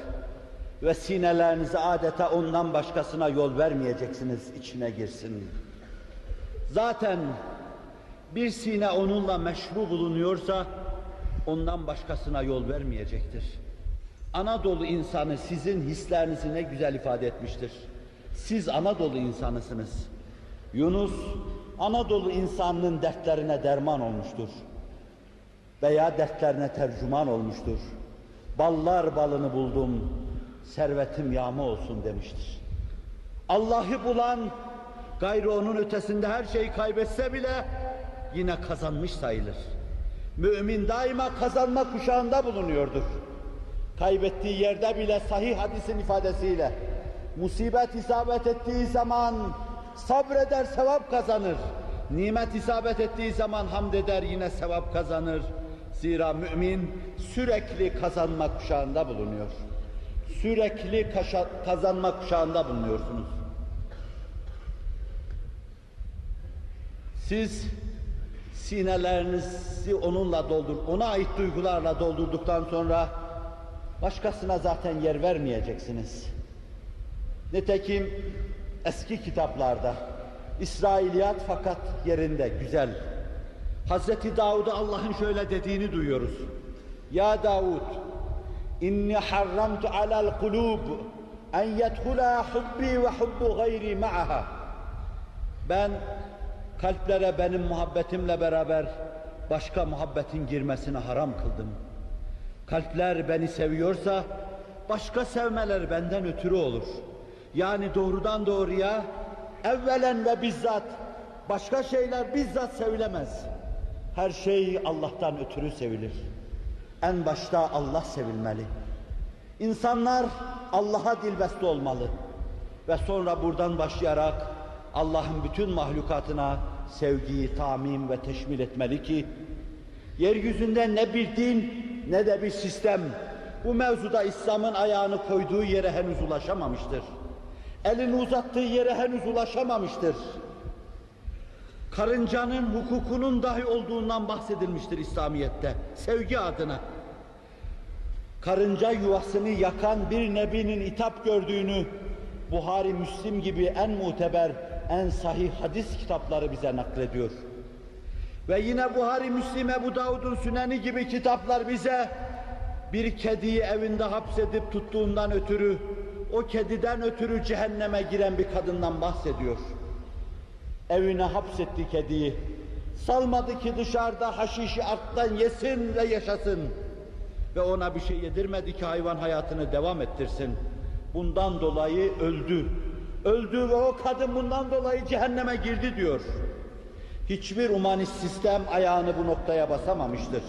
ve sinelerinizi adeta ondan başkasına yol vermeyeceksiniz, içine girsin. Zaten bir sine onunla meşru bulunuyorsa ondan başkasına yol vermeyecektir. Anadolu insanı sizin hislerinizi ne güzel ifade etmiştir. Siz Anadolu insanısınız. Yunus Anadolu insanının dertlerine derman olmuştur. Veya dertlerine tercüman olmuştur. Ballar balını buldum, servetim yağma olsun demiştir. Allah'ı bulan gayrı onun ötesinde her şeyi kaybetse bile yine kazanmış sayılır. Mümin daima kazanma kuşağında bulunuyordur. Kaybettiği yerde bile sahih hadisin ifadesiyle musibet isabet ettiği zaman sabreder sevap kazanır. Nimet isabet ettiği zaman hamd eder yine sevap kazanır. Zira mümin sürekli kazanma kuşağında bulunuyor. Sürekli kazanma kuşağında bulunuyorsunuz. Siz sinelerinizi onunla doldur, ona ait duygularla doldurduktan sonra başkasına zaten yer vermeyeceksiniz. Nitekim eski kitaplarda İsrailiyat fakat yerinde güzel. Hazreti Davud'a Allah'ın şöyle dediğini duyuyoruz. Ya Davud, inni harramtu alal kulub en yedhula hubbi ve hubbu gayri ma'aha. Ben kalplere benim muhabbetimle beraber başka muhabbetin girmesini haram kıldım. Kalpler beni seviyorsa başka sevmeler benden ötürü olur. Yani doğrudan doğruya evvelen ve bizzat başka şeyler bizzat sevilemez. Her şey Allah'tan ötürü sevilir. En başta Allah sevilmeli. İnsanlar Allah'a dilbeste olmalı. Ve sonra buradan başlayarak Allah'ın bütün mahlukatına sevgiyi tamim ve teşmil etmeli ki yeryüzünde ne bir din ne de bir sistem bu mevzuda İslam'ın ayağını koyduğu yere henüz ulaşamamıştır. Elini uzattığı yere henüz ulaşamamıştır. Karıncanın hukukunun dahi olduğundan bahsedilmiştir İslamiyet'te. Sevgi adına. Karınca yuvasını yakan bir nebinin itap gördüğünü Buhari, Müslim gibi en muteber, en sahih hadis kitapları bize naklediyor. Ve yine Buhari, Müslim, Ebu Davud'un Süneni gibi kitaplar bize bir kediyi evinde hapsedip tuttuğundan ötürü, o kediden ötürü cehenneme giren bir kadından bahsediyor. Evine hapsetti kediyi. Salmadı ki dışarıda haşişi arttan yesin ve yaşasın. Ve ona bir şey yedirmedi ki hayvan hayatını devam ettirsin. Bundan dolayı öldü. Öldü ve o kadın bundan dolayı cehenneme girdi diyor. Hiçbir humanist sistem ayağını bu noktaya basamamıştır.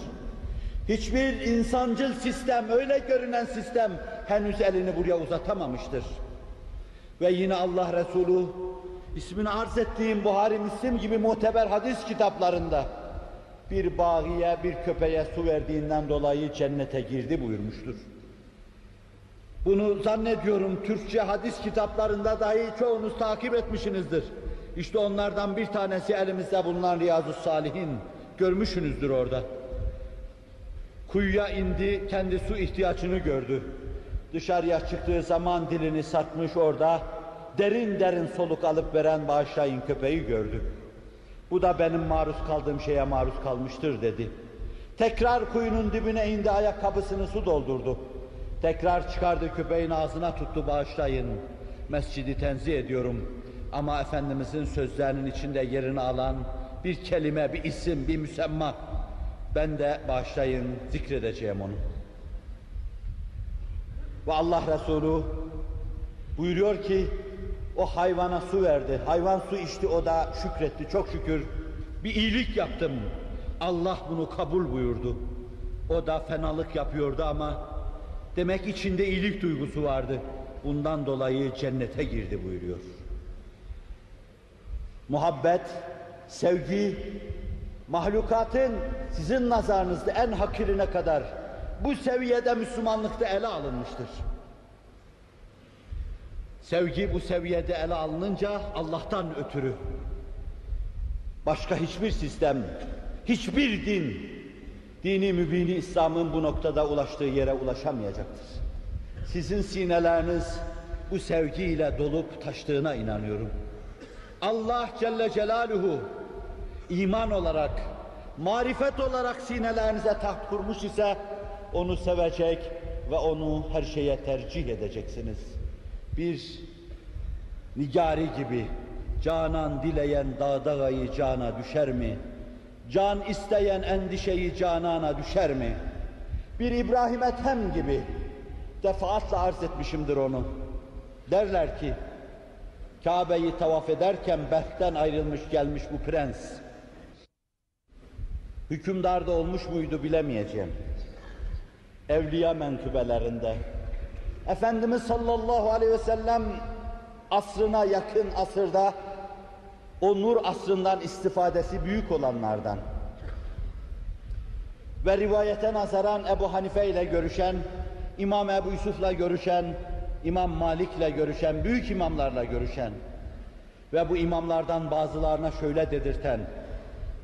Hiçbir insancıl sistem, öyle görünen sistem henüz elini buraya uzatamamıştır. Ve yine Allah Resulü ismini arz ettiğim Buhari Müslim gibi muteber hadis kitaplarında bir bağıya, bir köpeğe su verdiğinden dolayı cennete girdi buyurmuştur. Bunu zannediyorum Türkçe hadis kitaplarında dahi çoğunuz takip etmişsinizdir. İşte onlardan bir tanesi elimizde bulunan Riyazu Salihin. Görmüşsünüzdür orada. Kuyuya indi, kendi su ihtiyacını gördü. Dışarıya çıktığı zaman dilini sarkmış orada, derin derin soluk alıp veren bağışlayın köpeği gördü. Bu da benim maruz kaldığım şeye maruz kalmıştır dedi. Tekrar kuyunun dibine indi, ayakkabısını su doldurdu. Tekrar çıkardı köpeğin ağzına tuttu bağışlayın. Mescidi tenzih ediyorum. Ama Efendimizin sözlerinin içinde yerini alan bir kelime, bir isim, bir müsemma. Ben de bağışlayın, zikredeceğim onu. Ve Allah Resulü buyuruyor ki, o hayvana su verdi. Hayvan su içti, o da şükretti. Çok şükür bir iyilik yaptım. Allah bunu kabul buyurdu. O da fenalık yapıyordu ama demek içinde iyilik duygusu vardı. Bundan dolayı cennete girdi buyuruyor. Muhabbet, sevgi, mahlukatın sizin nazarınızda en hakirine kadar bu seviyede Müslümanlıkta ele alınmıştır. Sevgi bu seviyede ele alınınca Allah'tan ötürü başka hiçbir sistem, hiçbir din, dini mübini İslam'ın bu noktada ulaştığı yere ulaşamayacaktır. Sizin sineleriniz bu sevgiyle dolup taştığına inanıyorum. Allah Celle Celaluhu iman olarak, marifet olarak sinelerinize taht kurmuş ise onu sevecek ve onu her şeye tercih edeceksiniz. Bir nigari gibi canan dileyen dağda gayı cana düşer mi? Can isteyen endişeyi canana düşer mi? Bir İbrahim Ethem gibi defaatle arz etmişimdir onu. Derler ki Kabe'yi tavaf ederken Berk'ten ayrılmış gelmiş bu prens. Hükümdarda olmuş muydu bilemeyeceğim. Evliya menkıbelerinde. Efendimiz sallallahu aleyhi ve sellem asrına yakın asırda o nur asrından istifadesi büyük olanlardan ve rivayete nazaran Ebu Hanife ile görüşen, İmam Ebu Yusuf'la görüşen, İmam Malik'le görüşen, büyük imamlarla görüşen ve bu imamlardan bazılarına şöyle dedirten,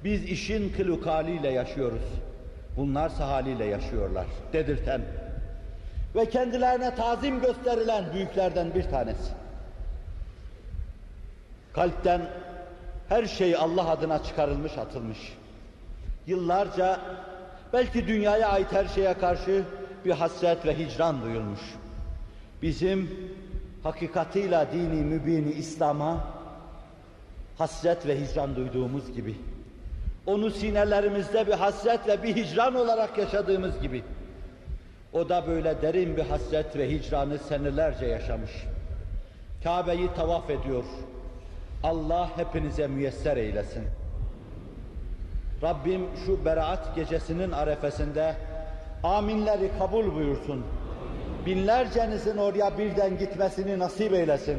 biz işin kılukaliyle yaşıyoruz, bunlar haliyle yaşıyorlar dedirten ve kendilerine tazim gösterilen büyüklerden bir tanesi. Kalpten her şey Allah adına çıkarılmış, atılmış. Yıllarca belki dünyaya ait her şeye karşı bir hasret ve hicran duyulmuş. Bizim hakikatıyla dini mübini İslam'a hasret ve hicran duyduğumuz gibi, onu sinelerimizde bir hasret ve bir hicran olarak yaşadığımız gibi, o da böyle derin bir hasret ve hicranı senelerce yaşamış. Kabe'yi tavaf ediyor. Allah hepinize müyesser eylesin. Rabbim şu beraat gecesinin arefesinde aminleri kabul buyursun. Binlercenizin oraya birden gitmesini nasip eylesin.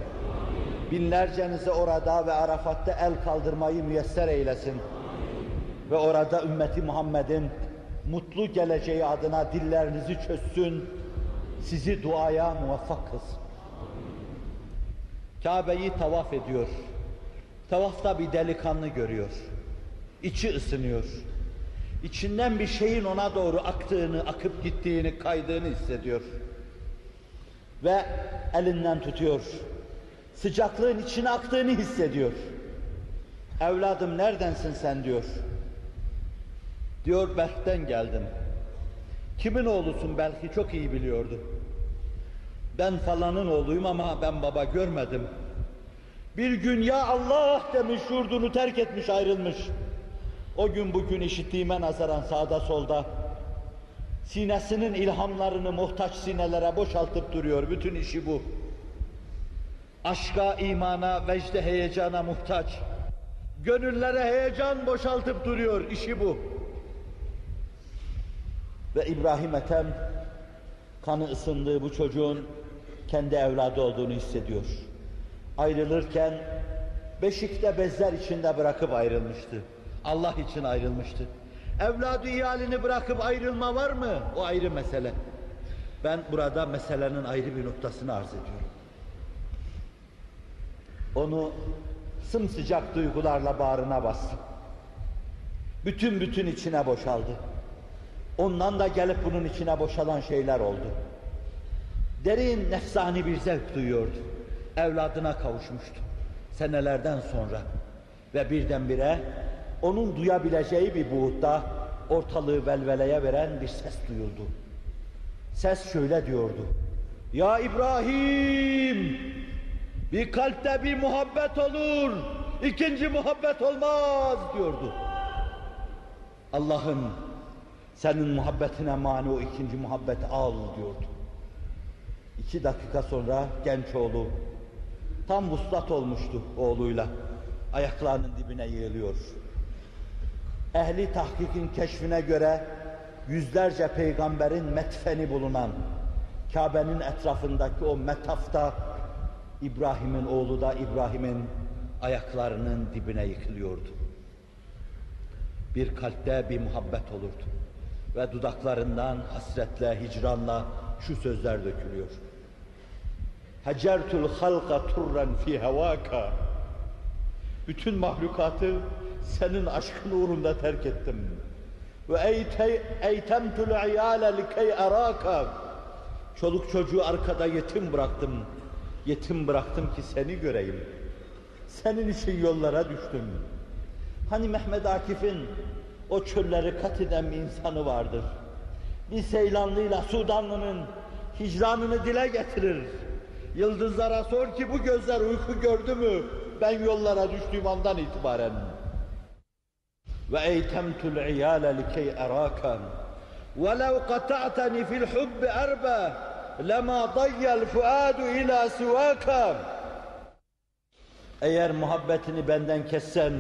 Binlercenizi orada ve Arafat'ta el kaldırmayı müyesser eylesin. Ve orada ümmeti Muhammed'in mutlu geleceği adına dillerinizi çözsün, sizi duaya muvaffak kılsın. Kabe'yi tavaf ediyor. Tavafta bir delikanlı görüyor. İçi ısınıyor. İçinden bir şeyin ona doğru aktığını, akıp gittiğini, kaydığını hissediyor. Ve elinden tutuyor. Sıcaklığın içine aktığını hissediyor. Evladım neredensin sen diyor. Diyor Berk'ten geldim. Kimin oğlusun belki çok iyi biliyordu. Ben falanın oğluyum ama ben baba görmedim. Bir gün ya Allah demiş yurdunu terk etmiş ayrılmış. O gün bugün işittiğime nazaran sağda solda sinesinin ilhamlarını muhtaç sinelere boşaltıp duruyor. Bütün işi bu. Aşka, imana, vecde, heyecana muhtaç. Gönüllere heyecan boşaltıp duruyor. İşi bu. Ve İbrahim Ethem kanı ısındığı bu çocuğun kendi evladı olduğunu hissediyor. Ayrılırken beşikte bezler içinde bırakıp ayrılmıştı. Allah için ayrılmıştı. Evladı iyalini bırakıp ayrılma var mı? O ayrı mesele. Ben burada meselenin ayrı bir noktasını arz ediyorum. Onu sımsıcak duygularla bağrına bastı. Bütün bütün içine boşaldı. Ondan da gelip bunun içine boşalan şeyler oldu. Derin nefsani bir zevk duyuyordu. Evladına kavuşmuştu. Senelerden sonra. Ve birdenbire onun duyabileceği bir buğutta ortalığı velveleye veren bir ses duyuldu. Ses şöyle diyordu. Ya İbrahim! Bir kalpte bir muhabbet olur, ikinci muhabbet olmaz diyordu. Allah'ım senin muhabbetine mani o ikinci muhabbeti al diyordu. İki dakika sonra genç oğlu tam vuslat olmuştu oğluyla. Ayaklarının dibine yığılıyor. Ehli tahkikin keşfine göre yüzlerce peygamberin metfeni bulunan Kabe'nin etrafındaki o metafta İbrahim'in oğlu da İbrahim'in ayaklarının dibine yıkılıyordu. Bir kalpte bir muhabbet olurdu. Ve dudaklarından hasretle, hicranla şu sözler dökülüyor. Hacertul halqa turran fi hevaka. Bütün mahlukatı senin aşkın uğrunda terk ettim. Ve eytemtul iyale likey araka. Çoluk çocuğu arkada yetim bıraktım. Yetim bıraktım ki seni göreyim. Senin için yollara düştüm. Hani Mehmet Akif'in o çölleri kat eden bir insanı vardır. Bir Seylanlıyla Sudanlının hicranını dile getirir. Yıldızlara sor ki bu gözler uyku gördü mü? Ben yollara düştüğüm andan itibaren. Ve eytemtul iyale likey eraka. وَلَوْ قَطَعْتَنِ فِي الْحُبِّ أَرْبَى لَمَا ضَيَّ الْفُؤَادُ إِلَى سِوَاكَ Eğer muhabbetini benden kessen,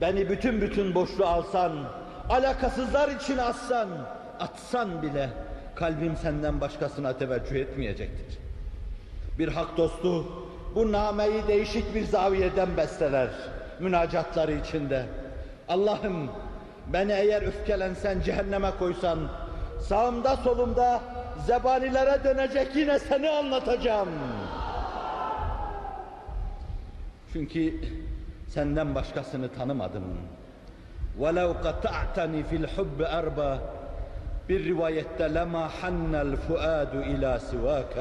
beni bütün bütün boşluğa alsan, alakasızlar için assan, atsan bile kalbim senden başkasına teveccüh etmeyecektir. Bir hak dostu bu nameyi değişik bir zaviyeden besteler münacatları içinde. Allah'ım beni eğer öfkelensen cehenneme koysan sağımda solumda zebanilere dönecek yine seni anlatacağım. Çünkü senden başkasını tanımadım. وَلَوْ قَطَعْتَنِ فِي الْحُبِّ أَرْبَى Bir rivayette لَمَا حَنَّ الْفُؤَادُ إِلَى سِوَاكَ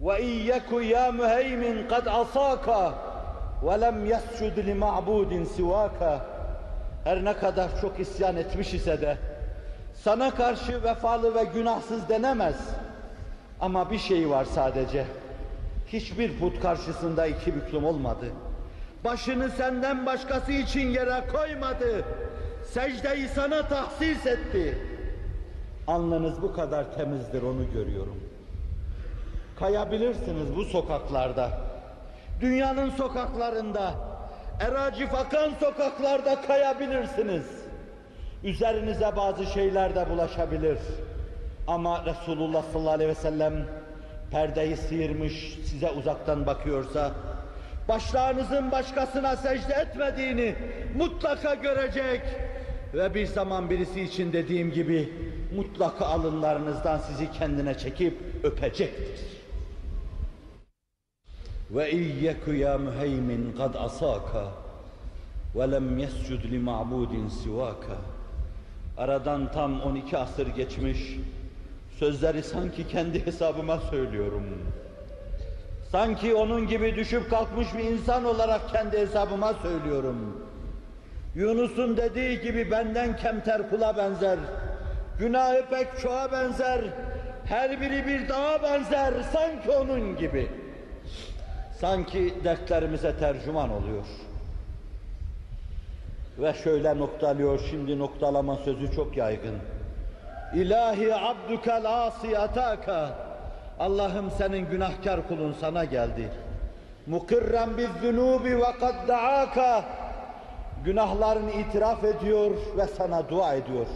وَاِيَّكُ يَا مُهَيْمٍ قَدْ عَصَاكَ وَلَمْ يَسْجُدْ لِمَعْبُودٍ سِوَاكَ Her ne kadar çok isyan etmiş ise de sana karşı vefalı ve günahsız denemez. Ama bir şey var sadece. Hiçbir put karşısında iki büklüm olmadı. Başını senden başkası için yere koymadı. Secdeyi sana tahsis etti. Alnınız bu kadar temizdir onu görüyorum. Kayabilirsiniz bu sokaklarda. Dünyanın sokaklarında, eracif akan sokaklarda kayabilirsiniz. Üzerinize bazı şeyler de bulaşabilir. Ama Resulullah sallallahu aleyhi ve sellem perdeyi sıyırmış, size uzaktan bakıyorsa, başlarınızın başkasına secde etmediğini mutlaka görecek ve bir zaman birisi için dediğim gibi mutlaka alınlarınızdan sizi kendine çekip öpecektir. Ve iyyeku ya müheymin kad asaka ve lem yescud sivaka. Aradan tam 12 asır geçmiş, sözleri sanki kendi hesabıma söylüyorum. Sanki onun gibi düşüp kalkmış bir insan olarak kendi hesabıma söylüyorum. Yunus'un dediği gibi benden kemter kula benzer, günahı pek çoğa benzer, her biri bir dağa benzer, sanki onun gibi. Sanki dertlerimize tercüman oluyor. Ve şöyle noktalıyor, şimdi noktalama sözü çok yaygın. İlahi abdukel asi. Allah'ım senin günahkar kulun sana geldi. Mukirren biz zunubi ve kad daaka. Günahlarını itiraf ediyor ve sana dua ediyor.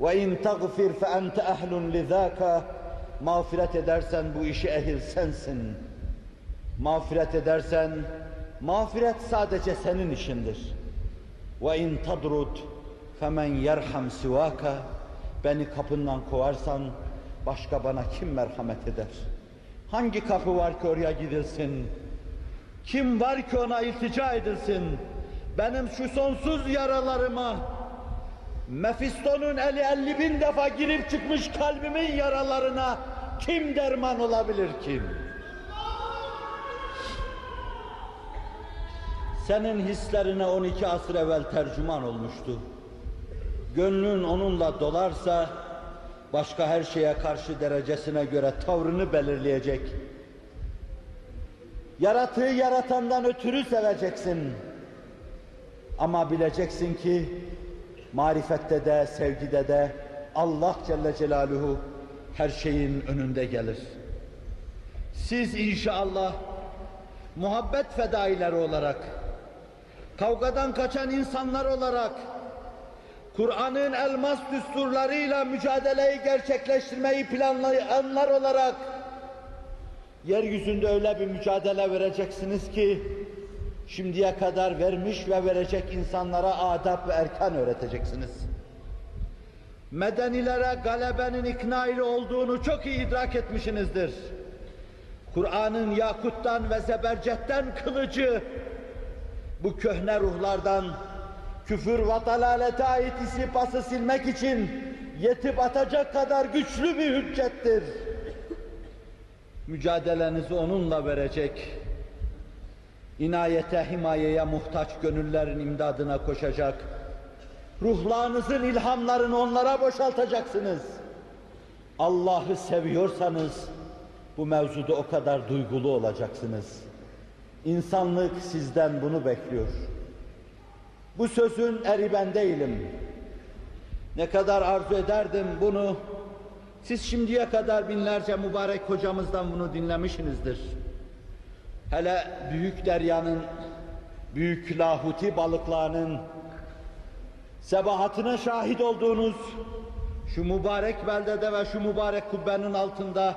Ve in tagfir fe ente ehlun lizaka. Mağfiret edersen bu işi ehil sensin. Mağfiret edersen, mağfiret sadece senin işindir. Ve in tadrud femen yerham sivaka. Beni kapından kovarsan başka bana kim merhamet eder? Hangi kapı var ki oraya gidilsin? Kim var ki ona iltica edilsin? Benim şu sonsuz yaralarıma Mefiston'un eli elli bin defa girip çıkmış kalbimin yaralarına kim derman olabilir kim? Senin hislerine 12 asır evvel tercüman olmuştu. Gönlün onunla dolarsa başka her şeye karşı derecesine göre tavrını belirleyecek. Yaratığı yaratandan ötürü seveceksin. Ama bileceksin ki marifette de, sevgide de Allah Celle Celaluhu her şeyin önünde gelir. Siz inşallah muhabbet fedaileri olarak kavgadan kaçan insanlar olarak, Kur'an'ın elmas düsturlarıyla mücadeleyi gerçekleştirmeyi planlayanlar olarak, yeryüzünde öyle bir mücadele vereceksiniz ki, şimdiye kadar vermiş ve verecek insanlara adab ve erkan öğreteceksiniz. Medenilere galebenin ikna ile olduğunu çok iyi idrak etmişsinizdir. Kur'an'ın yakuttan ve zebercetten kılıcı, bu köhne ruhlardan küfür ve dalalete ait isipası silmek için yetip atacak kadar güçlü bir hüccettir. Mücadelenizi onunla verecek, inayete, himayeye muhtaç gönüllerin imdadına koşacak, ruhlarınızın ilhamlarını onlara boşaltacaksınız. Allah'ı seviyorsanız bu mevzuda o kadar duygulu olacaksınız. İnsanlık sizden bunu bekliyor. Bu sözün eri ben değilim. Ne kadar arzu ederdim bunu. Siz şimdiye kadar binlerce mübarek hocamızdan bunu dinlemişsinizdir. Hele büyük deryanın, büyük lahuti balıklarının sebahatine şahit olduğunuz şu mübarek beldede ve şu mübarek kubbenin altında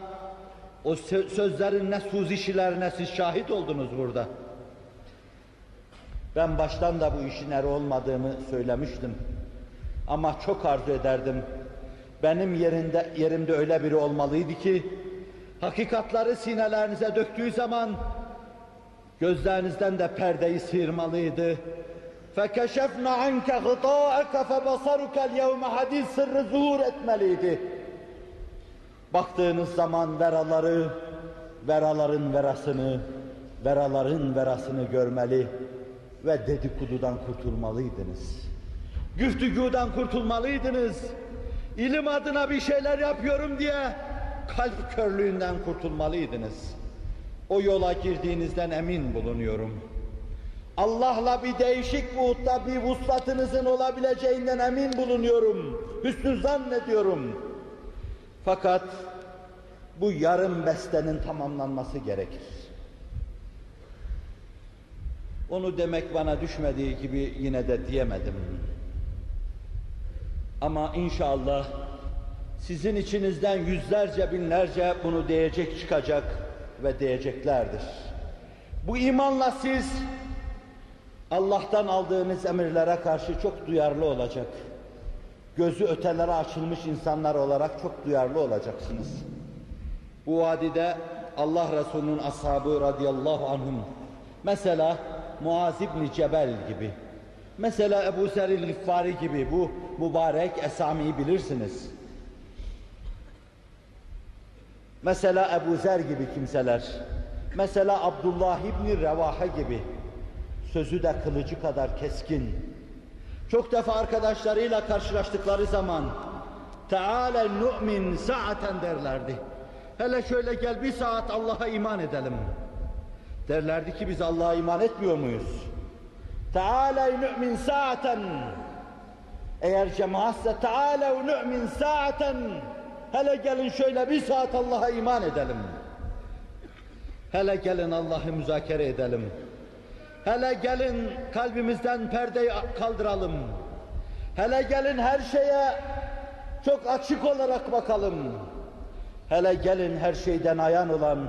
o sözlerin ne suzişilerine siz şahit oldunuz burada. Ben baştan da bu işin eri olmadığımı söylemiştim. Ama çok arzu ederdim. Benim yerinde, yerimde öyle biri olmalıydı ki, hakikatları sinelerinize döktüğü zaman, gözlerinizden de perdeyi sıyırmalıydı. فَكَشَفْنَا عَنْكَ غِطَاءَكَ فَبَصَرُكَ الْيَوْمَ hadis sırrı zuhur etmeliydi. Baktığınız zaman veraları, veraların verasını, veraların verasını görmeli ve dedikodudan kurtulmalıydınız. Güftügudan kurtulmalıydınız. İlim adına bir şeyler yapıyorum diye kalp körlüğünden kurtulmalıydınız. O yola girdiğinizden emin bulunuyorum. Allah'la bir değişik buğutta bir vuslatınızın olabileceğinden emin bulunuyorum. Hüsnü zannediyorum. Fakat bu yarım bestenin tamamlanması gerekir. Onu demek bana düşmediği gibi yine de diyemedim. Ama inşallah sizin içinizden yüzlerce binlerce bunu diyecek çıkacak ve diyeceklerdir. Bu imanla siz Allah'tan aldığınız emirlere karşı çok duyarlı olacak. Gözü ötelere açılmış insanlar olarak çok duyarlı olacaksınız. Bu vadide Allah Resulü'nün ashabı radıyallahu anhum mesela Muaz İbni Cebel gibi mesela Ebu Seril Gıffari gibi bu mübarek esamiyi bilirsiniz. Mesela Ebu Zer gibi kimseler mesela Abdullah İbni Revahe gibi sözü de kılıcı kadar keskin. Çok defa arkadaşlarıyla karşılaştıkları zaman Teala nu'min saaten derlerdi. Hele şöyle gel bir saat Allah'a iman edelim. Derlerdi ki biz Allah'a iman etmiyor muyuz? Teala nu'min saaten eğer cemaatse Teala nu'min saaten hele gelin şöyle bir saat Allah'a iman edelim. Hele gelin Allah'ı müzakere edelim. Hele gelin kalbimizden perdeyi kaldıralım. Hele gelin her şeye çok açık olarak bakalım. Hele gelin her şeyden ayan olan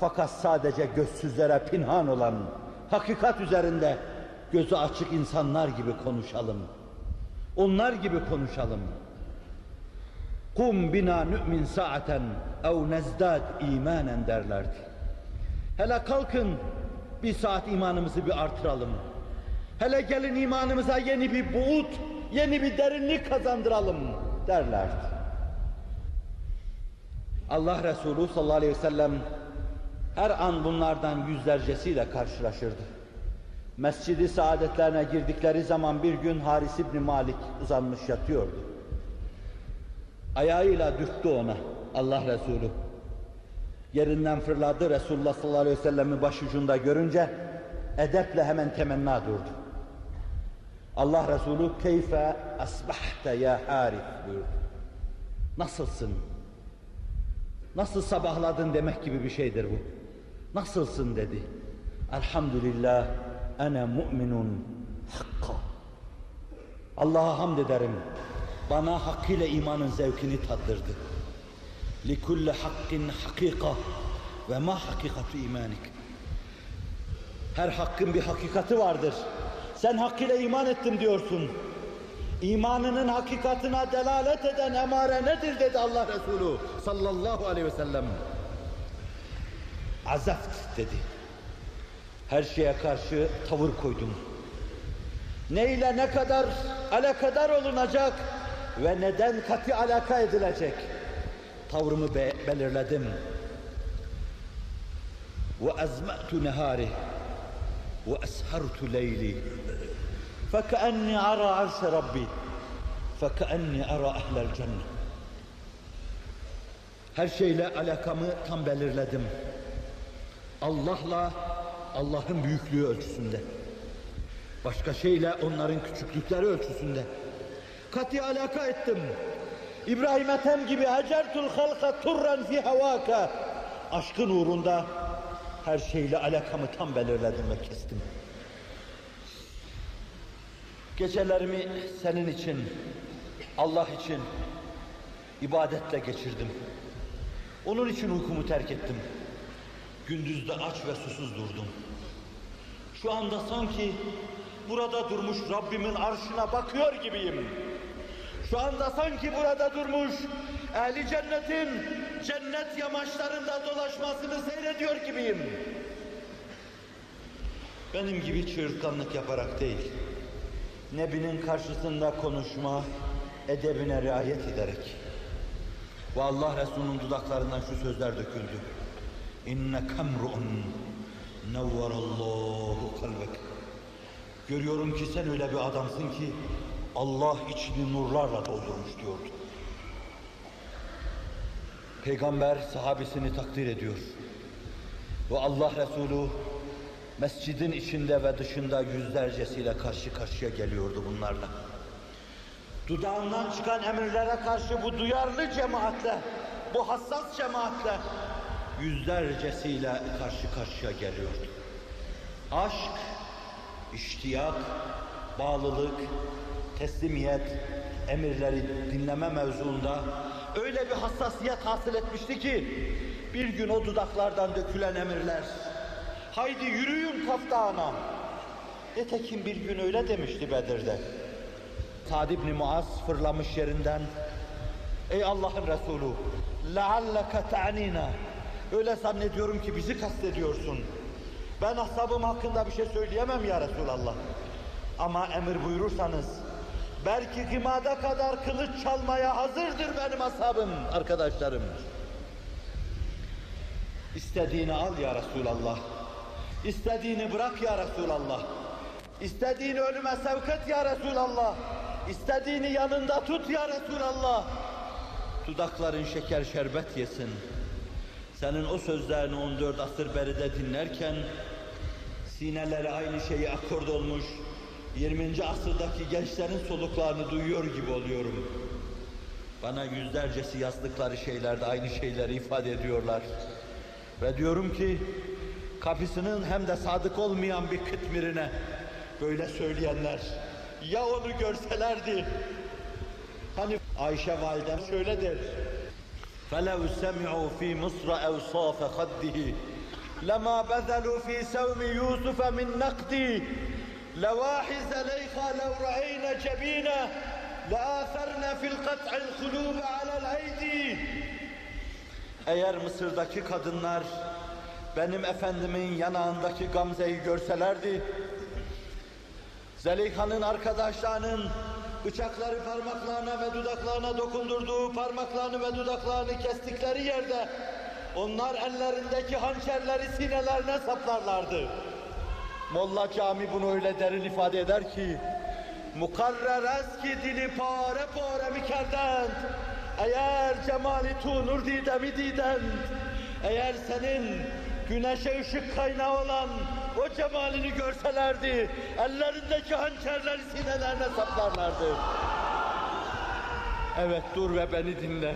fakat sadece gözsüzlere pinhan olan hakikat üzerinde gözü açık insanlar gibi konuşalım. Onlar gibi konuşalım. Kum bina nü'min saaten ev nezdad imanen derlerdi. Hele kalkın bir saat imanımızı bir artıralım. Hele gelin imanımıza yeni bir buğut, yeni bir derinlik kazandıralım derlerdi. Allah Resulü sallallahu aleyhi ve sellem her an bunlardan yüzlercesiyle karşılaşırdı. Mescidi saadetlerine girdikleri zaman bir gün Haris İbni Malik uzanmış yatıyordu. Ayağıyla dürttü ona Allah Resulü. Yerinden fırladı Resulullah sallallahu aleyhi ve sellem'i başucunda görünce edeple hemen temenna durdu. Allah Resulü keyfe asbahte ya Harif buyurdu. Nasılsın? Nasıl sabahladın demek gibi bir şeydir bu. Nasılsın dedi. Elhamdülillah ene mu'minun hakka. Allah'a hamd ederim. Bana hakkıyla imanın zevkini tattırdı. لِكُلَّ hakkin hakika ve ma hakikatu imanik. Her hakkın bir hakikati vardır. Sen hakkıyla iman ettim diyorsun. İmanının hakikatine delalet eden emare nedir dedi Allah Resulü sallallahu aleyhi ve sellem. Azaft dedi. Her şeye karşı tavır koydum. Ne ile ne kadar alakadar olunacak ve neden katı alaka edilecek? tavrımı be belirledim. Ve azmatu nehari ve eshartu leyli. Fekenni ara arşe Rabbi. Fekenni ara ehlel cennet. Her şeyle alakamı tam belirledim. Allah'la Allah'ın büyüklüğü ölçüsünde. Başka şeyle onların küçüklükleri ölçüsünde. Kati alaka ettim. İbrahim Ethem gibi hacertul halka turran fi havaka. Aşkın uğrunda her şeyle alakamı tam belirledim ve kestim. Gecelerimi senin için, Allah için ibadetle geçirdim. Onun için uykumu terk ettim. Gündüzde aç ve susuz durdum. Şu anda sanki burada durmuş Rabbimin arşına bakıyor gibiyim. Şu anda sanki burada durmuş ehli cennetin cennet yamaçlarında dolaşmasını seyrediyor gibiyim. Benim gibi çığırtkanlık yaparak değil, Nebinin karşısında konuşma, edebine riayet ederek. Ve Allah Resulü'nün dudaklarından şu sözler döküldü. İnne kamru'un nevverallahu kalbek. Görüyorum ki sen öyle bir adamsın ki Allah içini nurlarla doldurmuş diyordu. Peygamber sahabesini takdir ediyor. Ve Allah Resulü mescidin içinde ve dışında yüzlercesiyle karşı karşıya geliyordu bunlarla. Dudağından çıkan emirlere karşı bu duyarlı cemaatle, bu hassas cemaatle yüzlercesiyle karşı karşıya geliyordu. Aşk, iştiyak, bağlılık, teslimiyet, emirleri dinleme mevzuunda öyle bir hassasiyet hasıl etmişti ki bir gün o dudaklardan dökülen emirler haydi yürüyün kaftağına Nitekim bir gün öyle demişti Bedir'de. Sad ibn Muaz fırlamış yerinden. Ey Allah'ın Resulü, lealleke te'anina. Öyle zannediyorum ki bizi kastediyorsun. Ben ashabım hakkında bir şey söyleyemem ya Resulallah. Ama emir buyurursanız belki gımada kadar kılıç çalmaya hazırdır benim ashabım, arkadaşlarım. İstediğini al ya Resulallah. İstediğini bırak ya Resulallah. İstediğini ölüme sevk et ya Resulallah. İstediğini yanında tut ya Resulallah. Dudakların şeker şerbet yesin. Senin o sözlerini 14 asır beride dinlerken sineleri aynı şeyi akord olmuş 20. asırdaki gençlerin soluklarını duyuyor gibi oluyorum. Bana yüzlercesi yazdıkları şeylerde aynı şeyleri ifade ediyorlar. Ve diyorum ki kapısının hem de sadık olmayan bir kıtmirine böyle söyleyenler ya onu görselerdi hani Ayşe validem şöyle der فَلَوْ سَمِعُوا فِي مِصْرَ أَوْصَافَ خَدِّهِ لَمَا بَذَلُوا فِي سَوْمِ يُوسُفَ مِنْ نَقْدِي لَوَاحِزَ لَيْخَا لَوْ رَأَيْنَ جَبِينَهِ لَآثَرْنَ فِي الْقَطْعِ الْخُلُوبَ عَلَى الْأَيْدِي Eğer Mısır'daki kadınlar benim efendimin yanağındaki gamzeyi görselerdi, Zeliha'nın arkadaşlarının bıçakları parmaklarına ve dudaklarına dokundurduğu parmaklarını ve dudaklarını kestikleri yerde onlar ellerindeki hançerleri sinelerine saplarlardı. Molla Cami bunu öyle derin ifade eder ki mukarrer eski dili pare pare mikerdend eğer cemali tu nur didemi didend eğer senin güneşe ışık kaynağı olan o cemalini görselerdi, ellerindeki hançerleri sinelerine saplarlardı. Evet dur ve beni dinle.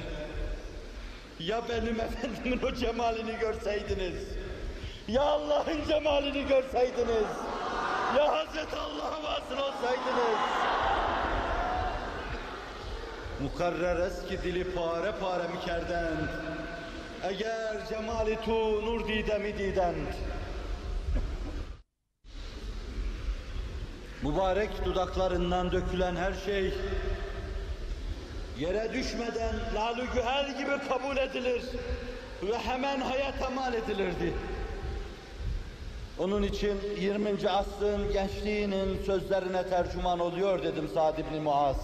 Ya benim efendimin o cemalini görseydiniz, ya Allah'ın cemalini görseydiniz, Ya Hazreti Allah'a vasıl olsaydınız. Mukarrer eski dili pare pare mikerden. Eğer cemali tu nur didemi didend. Mübarek dudaklarından dökülen her şey yere düşmeden lalü güher gibi kabul edilir ve hemen hayata mal edilirdi. Onun için 20. asrın gençliğinin sözlerine tercüman oluyor dedim Sa'd ibn Muaz.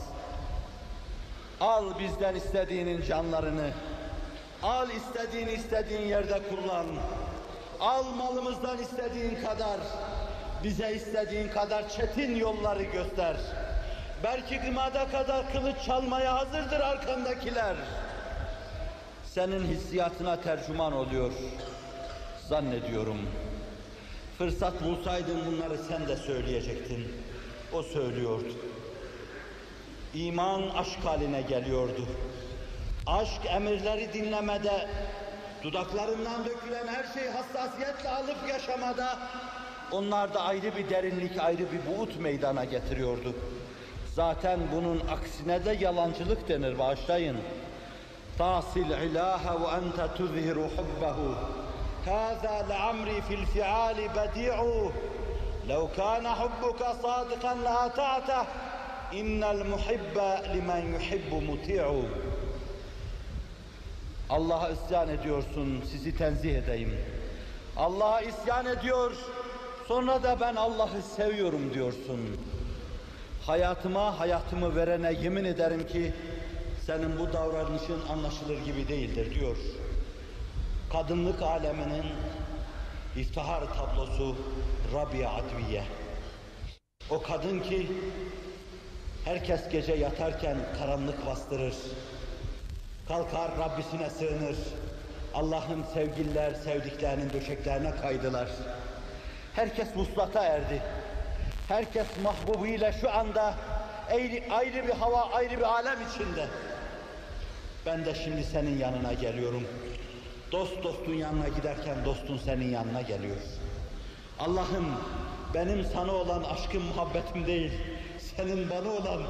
Al bizden istediğinin canlarını, al istediğini istediğin yerde kullan, al malımızdan istediğin kadar, bize istediğin kadar çetin yolları göster. Belki gımada kadar kılıç çalmaya hazırdır arkandakiler. Senin hissiyatına tercüman oluyor, zannediyorum. Fırsat bulsaydın bunları sen de söyleyecektin. O söylüyordu. İman aşk haline geliyordu. Aşk emirleri dinlemede, dudaklarından dökülen her şeyi hassasiyetle alıp yaşamada, onlarda ayrı bir derinlik, ayrı bir buğut meydana getiriyordu. Zaten bunun aksine de yalancılık denir, bağışlayın. Tasil ilaha ve ente tuzhiru hubbehu. هذا لعمري في الفعال بديع لو كان حبك صادقا لأطعته إن المحب لمن يحب مطيع Allah'a isyan ediyorsun, sizi tenzih edeyim. Allah'a isyan ediyor, sonra da ben Allah'ı seviyorum diyorsun. Hayatıma, hayatımı verene yemin ederim ki, senin bu davranışın anlaşılır gibi değildir diyor kadınlık aleminin iftihar tablosu Rabia Adviye. O kadın ki herkes gece yatarken karanlık bastırır. Kalkar Rabbisine sığınır. Allah'ın sevgililer sevdiklerinin döşeklerine kaydılar. Herkes vuslata erdi. Herkes mahbubuyla şu anda ayrı, ayrı bir hava, ayrı bir alem içinde. Ben de şimdi senin yanına geliyorum. Dost dostun yanına giderken dostun senin yanına geliyor. Allah'ım benim sana olan aşkım muhabbetim değil, senin bana olan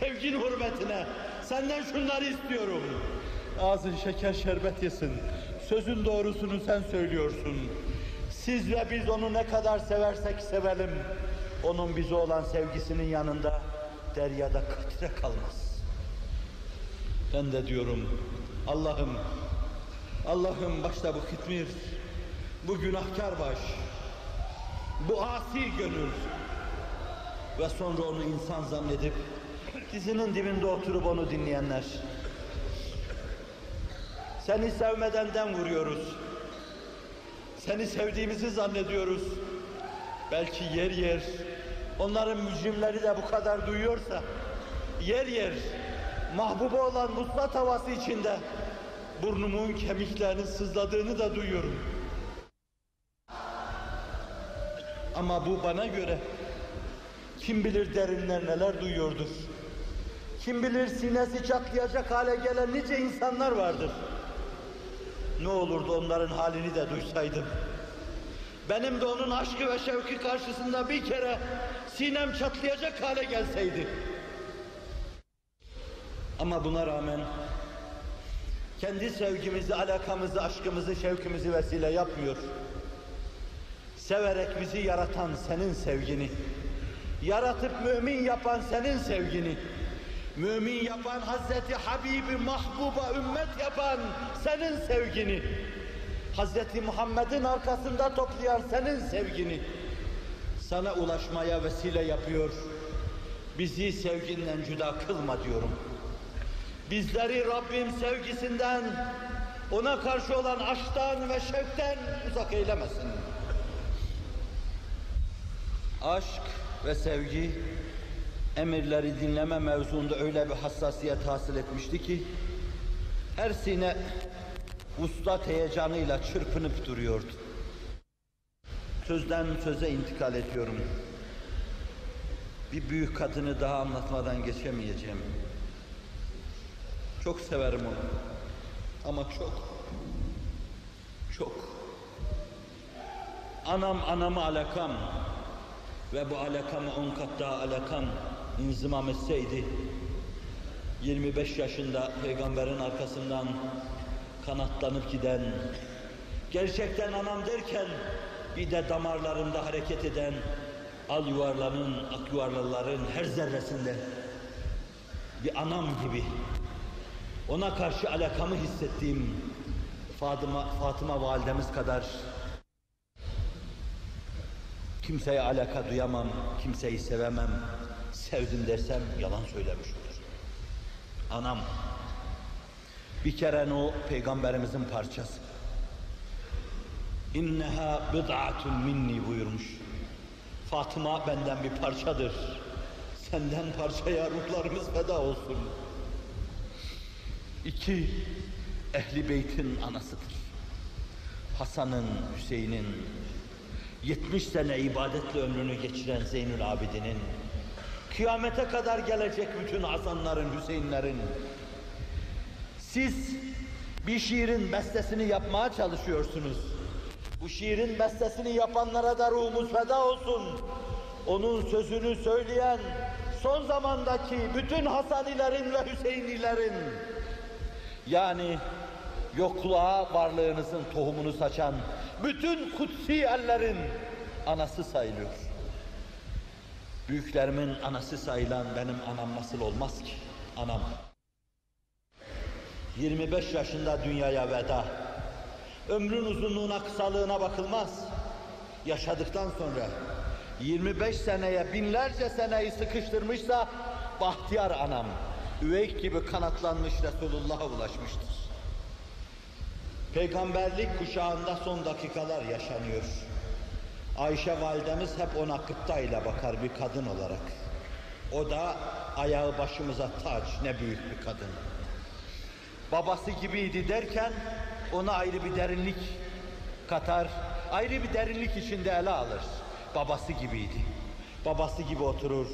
sevgin hürmetine senden şunları istiyorum. Ağzın şeker şerbet yesin. Sözün doğrusunu sen söylüyorsun. Siz ve biz onu ne kadar seversek sevelim. Onun bize olan sevgisinin yanında deryada katre kalmaz. Ben de diyorum Allah'ım Allah'ım başta bu kitmir, bu günahkar baş, bu asi gönül ve sonra onu insan zannedip dizinin dibinde oturup onu dinleyenler. Seni sevmeden dem vuruyoruz. Seni sevdiğimizi zannediyoruz. Belki yer yer onların mücrimleri de bu kadar duyuyorsa yer yer mahbubu olan muslat havası içinde burnumun kemiklerinin sızladığını da duyuyorum. Ama bu bana göre kim bilir derinler neler duyuyordur. Kim bilir sinesi çatlayacak hale gelen nice insanlar vardır. Ne olurdu onların halini de duysaydım. Benim de onun aşkı ve şevki karşısında bir kere sinem çatlayacak hale gelseydi. Ama buna rağmen kendi sevgimizi, alakamızı, aşkımızı, şevkimizi vesile yapmıyor. Severek bizi yaratan senin sevgini, yaratıp mümin yapan senin sevgini, mümin yapan Hazreti Habibi Mahbuba ümmet yapan senin sevgini, Hazreti Muhammed'in arkasında toplayan senin sevgini sana ulaşmaya vesile yapıyor. Bizi sevginden cüda kılma diyorum. Bizleri Rabbim sevgisinden, ona karşı olan aşktan ve şevkten uzak eylemesin. Aşk ve sevgi emirleri dinleme mevzuunda öyle bir hassasiyet hasıl etmişti ki her sine ustat heyecanıyla çırpınıp duruyordu. Sözden söze intikal ediyorum. Bir büyük kadını daha anlatmadan geçemeyeceğim. Çok severim onu. Ama çok, çok. Anam anamı alakam. ve bu alakama on kat daha alakam inzimam etseydi 25 yaşında peygamberin arkasından kanatlanıp giden gerçekten anam derken bir de damarlarımda hareket eden al yuvarlanın, ak yuvarlaların her zerresinde bir anam gibi ona karşı alakamı hissettiğim Fatıma, Fatıma validemiz kadar kimseye alaka duyamam, kimseyi sevemem, sevdim dersem yalan söylemiş olur. Anam, bir kere o peygamberimizin parçası. İnneha bid'atun minni buyurmuş. Fatıma benden bir parçadır. Senden parçaya ruhlarımız feda olsun. İki, Ehli Beyt'in anasıdır. Hasan'ın, Hüseyin'in, 70 sene ibadetle ömrünü geçiren Zeynül Abidin'in, kıyamete kadar gelecek bütün Hasanların, Hüseyinlerin, siz bir şiirin bestesini yapmaya çalışıyorsunuz. Bu şiirin bestesini yapanlara da ruhumuz feda olsun. Onun sözünü söyleyen son zamandaki bütün Hasanilerin ve Hüseyinilerin yani yokluğa varlığınızın tohumunu saçan bütün kutsi ellerin anası sayılıyor. Büyüklerimin anası sayılan benim anam nasıl olmaz ki? Anam. 25 yaşında dünyaya veda. Ömrün uzunluğuna, kısalığına bakılmaz. Yaşadıktan sonra 25 seneye, binlerce seneyi sıkıştırmışsa bahtiyar anam, üveyk gibi kanatlanmış Resulullah'a ulaşmıştır. Peygamberlik kuşağında son dakikalar yaşanıyor. Ayşe validemiz hep ona kıpta ile bakar bir kadın olarak. O da ayağı başımıza taç, ne büyük bir kadın. Babası gibiydi derken ona ayrı bir derinlik katar, ayrı bir derinlik içinde ele alır. Babası gibiydi. Babası gibi oturur,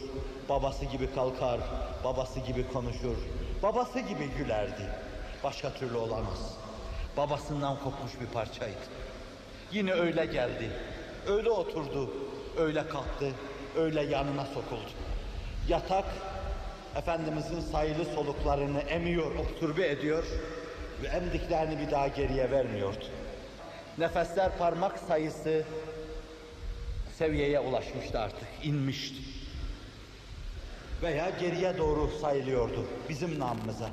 babası gibi kalkar, babası gibi konuşur, babası gibi gülerdi. Başka türlü olamaz. Babasından kopmuş bir parçaydı. Yine öyle geldi, öyle oturdu, öyle kalktı, öyle yanına sokuldu. Yatak, Efendimizin sayılı soluklarını emiyor, obturbe ediyor ve emdiklerini bir daha geriye vermiyordu. Nefesler parmak sayısı seviyeye ulaşmıştı artık, inmişti. Veya geriye doğru sayılıyordu bizim namımıza.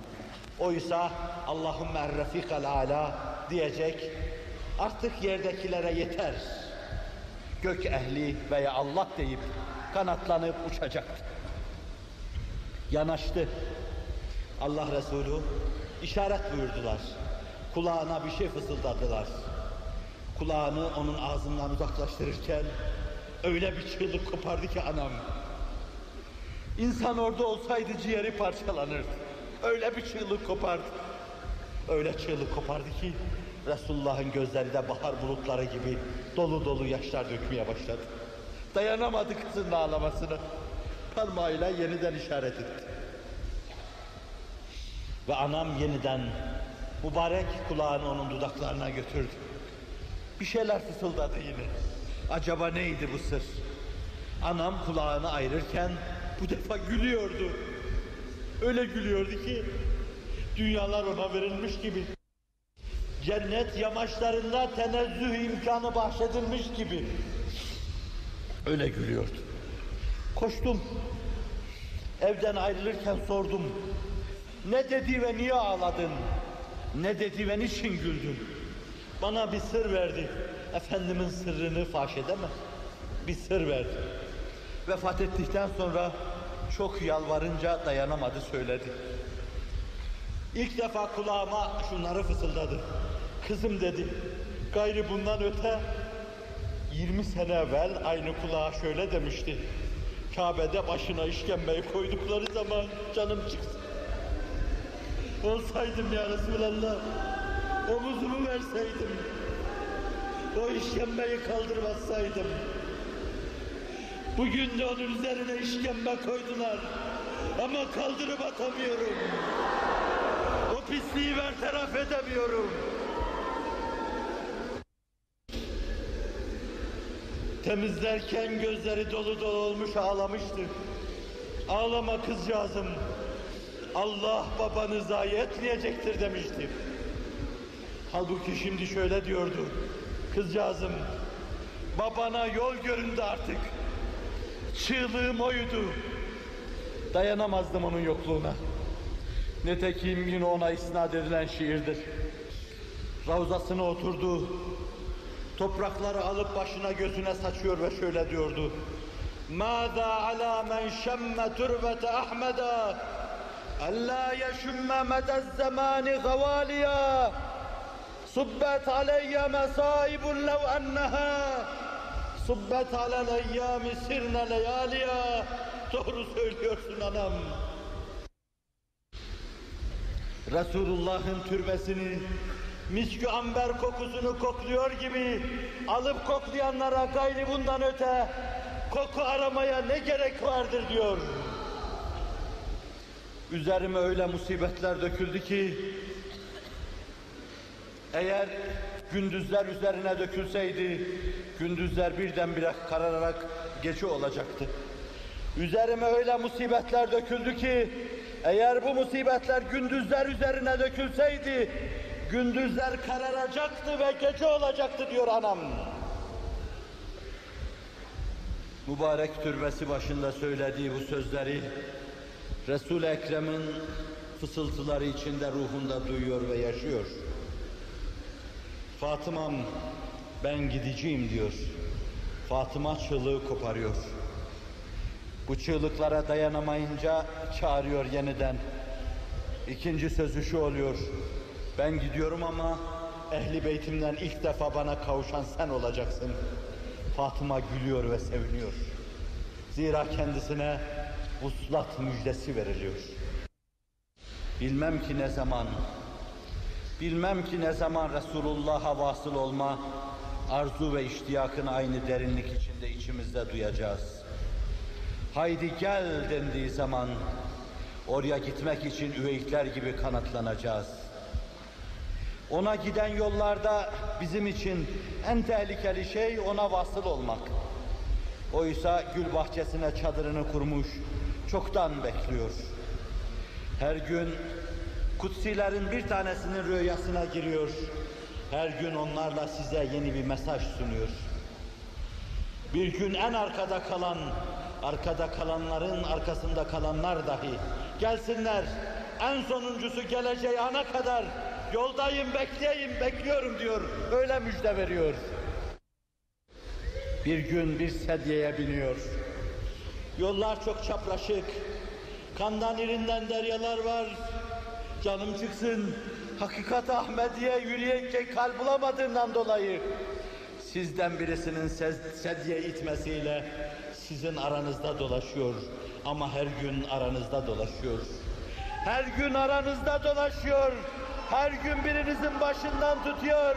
Oysa Allahümme errefikal ala diyecek, artık yerdekilere yeter. Gök ehli veya Allah deyip kanatlanıp uçacaktı. Yanaştı. Allah Resulü işaret buyurdular. Kulağına bir şey fısıldadılar. Kulağını onun ağzından uzaklaştırırken öyle bir çığlık kopardı ki anam. İnsan orada olsaydı ciğeri parçalanırdı. Öyle bir çığlık kopardı. Öyle çığlık kopardı ki Resulullah'ın gözleri de bahar bulutları gibi dolu dolu yaşlar dökmeye başladı. Dayanamadı kızın ağlamasına. Parmağıyla yeniden işaret etti. Ve anam yeniden mübarek kulağını onun dudaklarına götürdü. Bir şeyler fısıldadı yine. Acaba neydi bu sır? Anam kulağını ayırırken bu defa gülüyordu. Öyle gülüyordu ki dünyalar ona verilmiş gibi. Cennet yamaçlarında tenezzüh imkanı bahşedilmiş gibi. Öyle gülüyordu. Koştum. Evden ayrılırken sordum. Ne dedi ve niye ağladın? Ne dedi ve niçin güldün? Bana bir sır verdi. Efendimin sırrını faş edemez. Bir sır verdi. Vefat ettikten sonra çok yalvarınca dayanamadı söyledi. İlk defa kulağıma şunları fısıldadı. Kızım dedi, gayrı bundan öte 20 sene evvel aynı kulağa şöyle demişti. Kabe'de başına işkembeyi koydukları zaman canım çıksın. Olsaydım ya Resulallah, omuzumu verseydim, o işkembeyi kaldırmazsaydım. Bugün de onun üzerine işkembe koydular ama kaldırıp atamıyorum. O pisliği bertaraf edemiyorum. Temizlerken gözleri dolu dolu olmuş ağlamıştı. Ağlama kızcağızım. Allah babanı zayi etmeyecektir demişti. Halbuki şimdi şöyle diyordu. Kızcağızım, babana yol göründü artık. Çığlığım oydu. Dayanamazdım onun yokluğuna. Netekim yine ona isnat edilen şiirdir. Ravzasına oturdu. Toprakları alıp başına gözüne saçıyor ve şöyle diyordu. ماذا على من شم تربة أحمد ألا يشم مدى الزمان غواليا صبت علي مصائب لو أنها صبت على الأيام سرنا لياليا Doğru söylüyorsun anam. Resulullah'ın türbesini miskü amber kokusunu kokluyor gibi alıp koklayanlara gayri bundan öte koku aramaya ne gerek vardır diyor. Üzerime öyle musibetler döküldü ki eğer gündüzler üzerine dökülseydi gündüzler birdenbire karararak gece olacaktı. Üzerime öyle musibetler döküldü ki eğer bu musibetler gündüzler üzerine dökülseydi gündüzler kararacaktı ve gece olacaktı diyor anam. Mübarek türbesi başında söylediği bu sözleri Resul-i Ekrem'in fısıltıları içinde ruhunda duyuyor ve yaşıyor. Fatıma'm ben gideceğim diyor. Fatıma çığlığı koparıyor. Bu çığlıklara dayanamayınca çağırıyor yeniden. İkinci sözü şu oluyor. Ben gidiyorum ama ehli beytimden ilk defa bana kavuşan sen olacaksın. Fatıma gülüyor ve seviniyor. Zira kendisine vuslat müjdesi veriliyor. Bilmem ki ne zaman, bilmem ki ne zaman Resulullah'a vasıl olma, arzu ve iştiyakını aynı derinlik içinde içimizde duyacağız. Haydi gel dendiği zaman oraya gitmek için üveyikler gibi kanatlanacağız. Ona giden yollarda bizim için en tehlikeli şey ona vasıl olmak. Oysa gül bahçesine çadırını kurmuş, çoktan bekliyor. Her gün kutsilerin bir tanesinin rüyasına giriyor. Her gün onlarla size yeni bir mesaj sunuyor. Bir gün en arkada kalan, arkada kalanların arkasında kalanlar dahi gelsinler. En sonuncusu geleceği ana kadar yoldayım, bekleyeyim, bekliyorum diyor. Öyle müjde veriyor. Bir gün bir sedyeye biniyor. Yollar çok çapraşık. Kandan irinden deryalar var. Canım çıksın. Hakikat Ahmediye yürüyecek kal bulamadığından dolayı sizden birisinin sedye itmesiyle sizin aranızda dolaşıyor. Ama her gün aranızda dolaşıyor. Her gün aranızda dolaşıyor. Her gün birinizin başından tutuyor.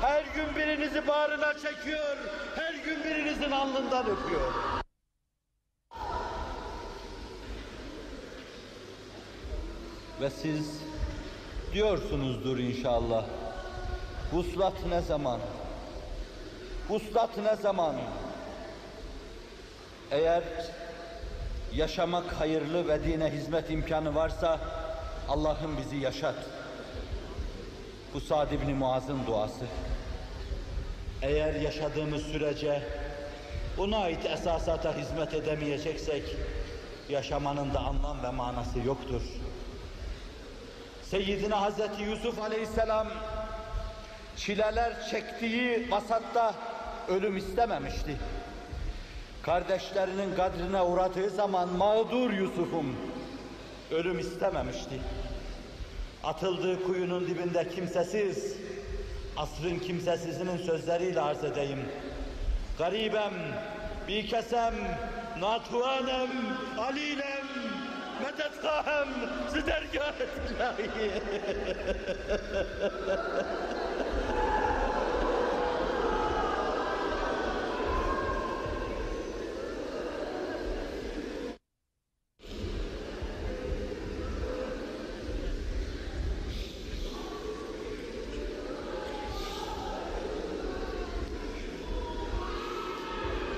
Her gün birinizi bağrına çekiyor. Her gün birinizin alnından öpüyor. Ve siz diyorsunuzdur inşallah. Vuslat ne zaman? Vuslat ne zaman? Eğer yaşamak hayırlı ve dine hizmet imkanı varsa Allah'ım bizi yaşat. Bu Sa'd ibn Muaz'ın duası. Eğer yaşadığımız sürece ona ait esasata hizmet edemeyeceksek yaşamanın da anlam ve manası yoktur. Seyyidina Hazreti Yusuf Aleyhisselam çileler çektiği vasatta ölüm istememişti. Kardeşlerinin kadrine uğradığı zaman mağdur Yusuf'um ölüm istememişti. Atıldığı kuyunun dibinde kimsesiz, asrın kimsesizinin sözleriyle arz edeyim. Garibem, bir kesem, natuanem, alilem, ما تتفاهم سترجع الآية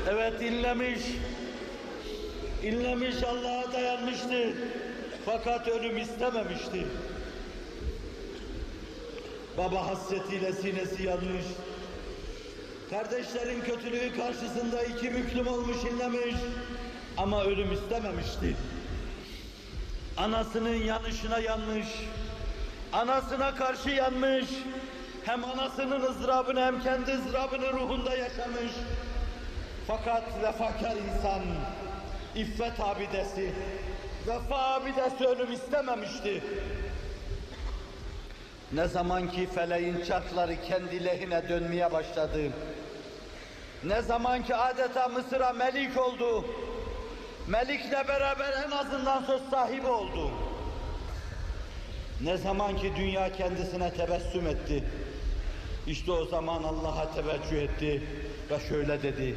Evet dinlemiş. İnlemiş Allah'a dayanmıştı. Fakat ölüm istememişti. Baba hasretiyle sinesi yanmış. Kardeşlerin kötülüğü karşısında iki büklüm olmuş inlemiş. Ama ölüm istememişti. Anasının yanışına yanmış. Anasına karşı yanmış. Hem anasının ızdırabını hem kendi ızdırabını ruhunda yaşamış. Fakat vefakar insan, iffet abidesi, vefa abidesi ölüm istememişti. Ne zaman ki feleğin çarkları kendi lehine dönmeye başladı, ne zaman ki adeta Mısır'a melik oldu, melikle beraber en azından söz sahibi oldu. Ne zaman ki dünya kendisine tebessüm etti, işte o zaman Allah'a teveccüh etti ve şöyle dedi,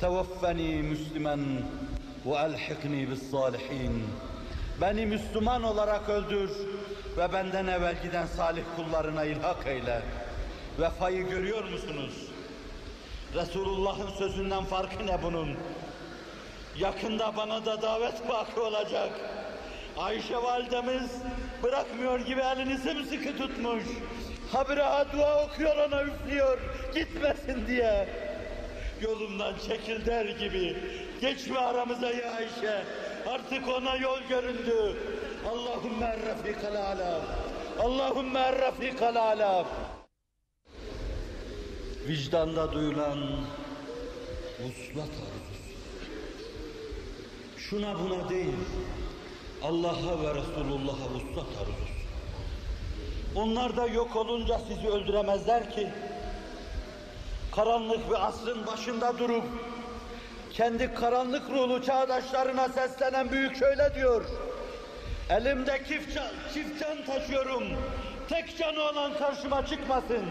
Tevaffeni Müslüman bis salihin. Beni Müslüman olarak öldür ve benden evvel giden salih kullarına ilhak eyle. Vefayı görüyor musunuz? Resulullah'ın sözünden farkı ne bunun? Yakında bana da davet vakı olacak. Ayşe validemiz bırakmıyor gibi elini sımsıkı tutmuş. Habire dua okuyor ona üflüyor gitmesin diye. Yolumdan çekil der gibi. Geçme aramıza ya Ayşe. Artık ona yol göründü. Allahümme rafikal ala. Allahümme rafikal ala. Vicdanda duyulan vuslat arzusu. Şuna buna değil, Allah'a ve Resulullah'a vuslat arzusu. Onlar da yok olunca sizi öldüremezler ki. Karanlık bir asrın başında durup kendi karanlık ruhlu çağdaşlarına seslenen büyük şöyle diyor. Elimde çift can, çift can taşıyorum. Tek canı olan karşıma çıkmasın.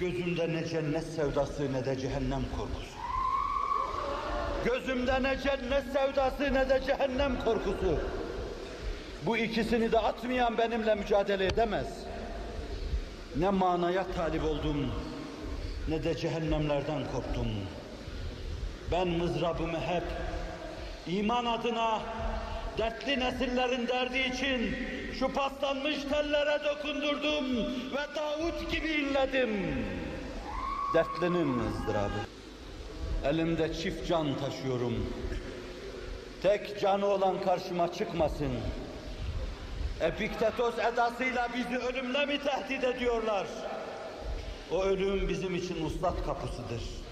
Gözümde ne cennet sevdası ne de cehennem korkusu. Gözümde ne cennet sevdası ne de cehennem korkusu. Bu ikisini de atmayan benimle mücadele edemez. Ne manaya talip oldum, ne de cehennemlerden korktum. Ben mızrabımı hep iman adına dertli nesillerin derdi için şu paslanmış tellere dokundurdum ve Davut gibi inledim. Dertlinin ızdırabı. Elimde çift can taşıyorum. Tek canı olan karşıma çıkmasın. Epiktetos edasıyla bizi ölümle mi tehdit ediyorlar? O ölüm bizim için uslat kapısıdır.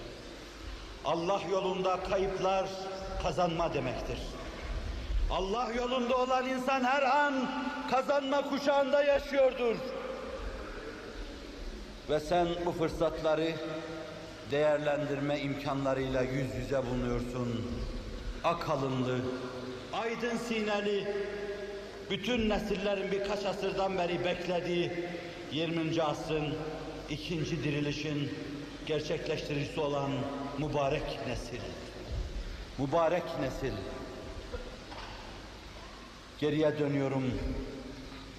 Allah yolunda kayıplar kazanma demektir. Allah yolunda olan insan her an kazanma kuşağında yaşıyordur. Ve sen bu fırsatları değerlendirme imkanlarıyla yüz yüze bulunuyorsun. Ak alınlı, aydın sineli, bütün nesillerin birkaç asırdan beri beklediği 20. asrın ikinci dirilişin gerçekleştiricisi olan mübarek nesil. Mübarek nesil. Geriye dönüyorum.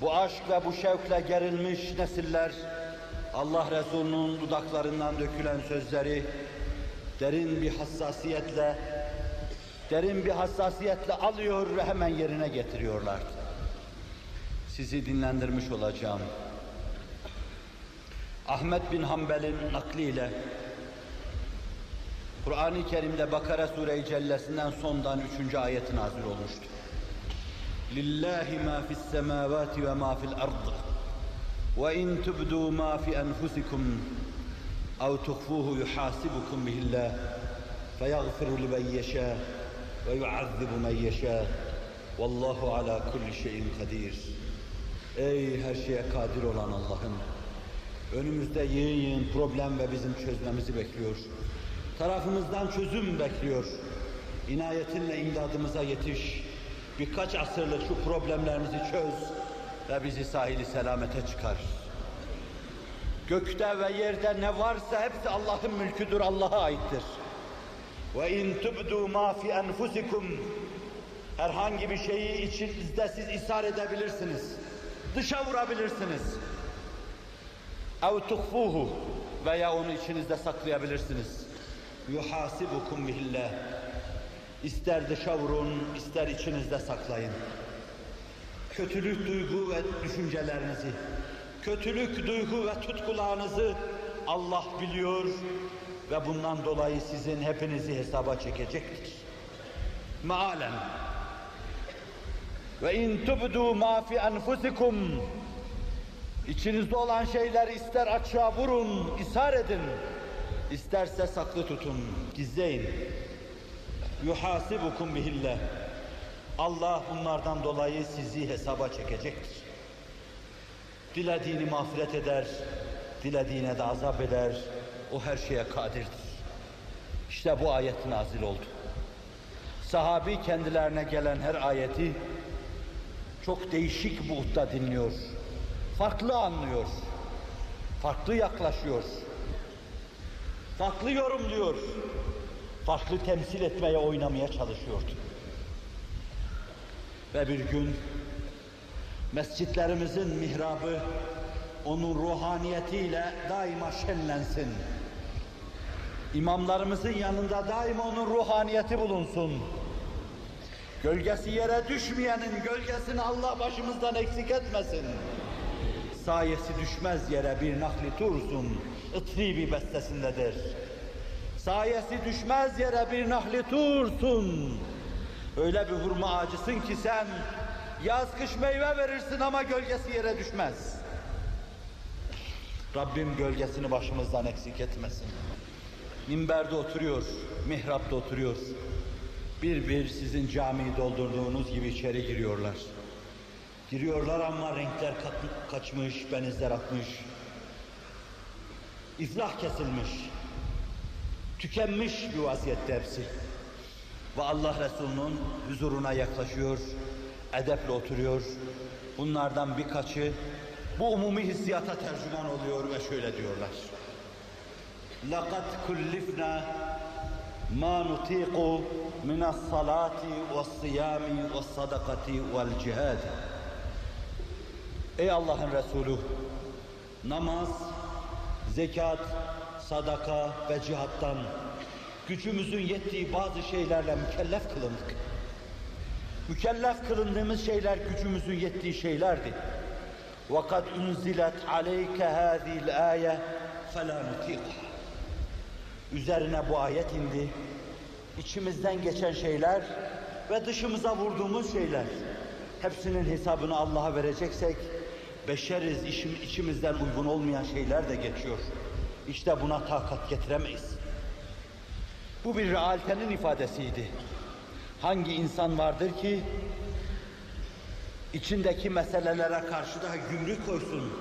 Bu aşk ve bu şevkle gerilmiş nesiller Allah Resulü'nün dudaklarından dökülen sözleri derin bir hassasiyetle derin bir hassasiyetle alıyor ve hemen yerine getiriyorlar. Sizi dinlendirmiş olacağım. Ahmet bin Hanbel'in nakliyle Kur'an-ı Kerim'de Bakara Sure-i Cellesi'nden sondan üçüncü ayeti nazil olmuştu. Lillahi ma fis semavati ve ma fil ard. Ve in tubdu ma fi enfusikum ev tuhfuhu yuhasibukum bihillah feyaghfiru limen yasha ve yuazzibu men yasha. Vallahu ala kulli şeyin kadir. Ey her şeye kadir olan Allah'ım. Önümüzde yığın yığın problem ve bizim çözmemizi bekliyor. Tarafımızdan çözüm bekliyor. İnayetinle imdadımıza yetiş. Birkaç asırlık şu problemlerimizi çöz ve bizi sahili selamete çıkar. Gökte ve yerde ne varsa hepsi Allah'ın mülküdür, Allah'a aittir. Ve in tubdu ma fi enfusikum herhangi bir şeyi içinizde siz ishar edebilirsiniz. Dışa vurabilirsiniz. Ev tuhfuhu veya onu içinizde saklayabilirsiniz. yuhasibukum bihillah. İster dışa vurun, ister içinizde saklayın. Kötülük duygu ve düşüncelerinizi, kötülük duygu ve tutkularınızı Allah biliyor ve bundan dolayı sizin hepinizi hesaba çekecektir. Mealen ve in tubdu ma fi enfusikum İçinizde olan şeyler ister açığa vurun, ishar edin. isterse saklı tutun, gizleyin. Yuhasibukum bihillah. Allah bunlardan dolayı sizi hesaba çekecektir. Dilediğini mağfiret eder, dilediğine de azap eder. O her şeye kadirdir. İşte bu ayet nazil oldu. Sahabi kendilerine gelen her ayeti çok değişik buğutta dinliyor. Farklı anlıyor. Farklı yaklaşıyor. Farklı yorumluyor. Farklı temsil etmeye, oynamaya çalışıyordu. Ve bir gün mescitlerimizin mihrabı onun ruhaniyetiyle daima şenlensin. İmamlarımızın yanında daima onun ruhaniyeti bulunsun. Gölgesi yere düşmeyenin gölgesini Allah başımızdan eksik etmesin. Sayesi düşmez yere bir nakli tursun, ıtribi bestesindedir. Sayesi düşmez yere bir nahli tursun. Öyle bir hurma ağacısın ki sen yaz kış meyve verirsin ama gölgesi yere düşmez. Rabbim gölgesini başımızdan eksik etmesin. Minberde oturuyor, mihrapta oturuyor. Bir bir sizin camiyi doldurduğunuz gibi içeri giriyorlar. Giriyorlar ama renkler kat- kaçmış, benizler atmış. İflah kesilmiş. Tükenmiş bir vaziyette hepsi. Ve Allah Resulü'nün huzuruna yaklaşıyor, edeple oturuyor. Bunlardan birkaçı bu umumi hissiyata tercüman oluyor ve şöyle diyorlar. لَقَدْ كُلِّفْنَا مَا نُطِيقُ مِنَ الصَّلَاةِ وَالصِّيَامِ وَالصَّدَقَةِ وَالْجِهَادِ Ey Allah'ın Resulü, namaz, zekat, sadaka ve cihattan gücümüzün yettiği bazı şeylerle mükellef kılındık. Mükellef kılındığımız şeyler gücümüzün yettiği şeylerdi. وَقَدْ اُنْزِلَتْ عَلَيْكَ هَذِي الْآيَةِ فَلَا نُطِيقُهَا Üzerine bu ayet indi. İçimizden geçen şeyler ve dışımıza vurduğumuz şeyler. Hepsinin hesabını Allah'a vereceksek, beşeriz işim, içimizden uygun olmayan şeyler de geçiyor. İşte buna takat getiremeyiz. Bu bir realitenin ifadesiydi. Hangi insan vardır ki içindeki meselelere karşı da gümrük koysun,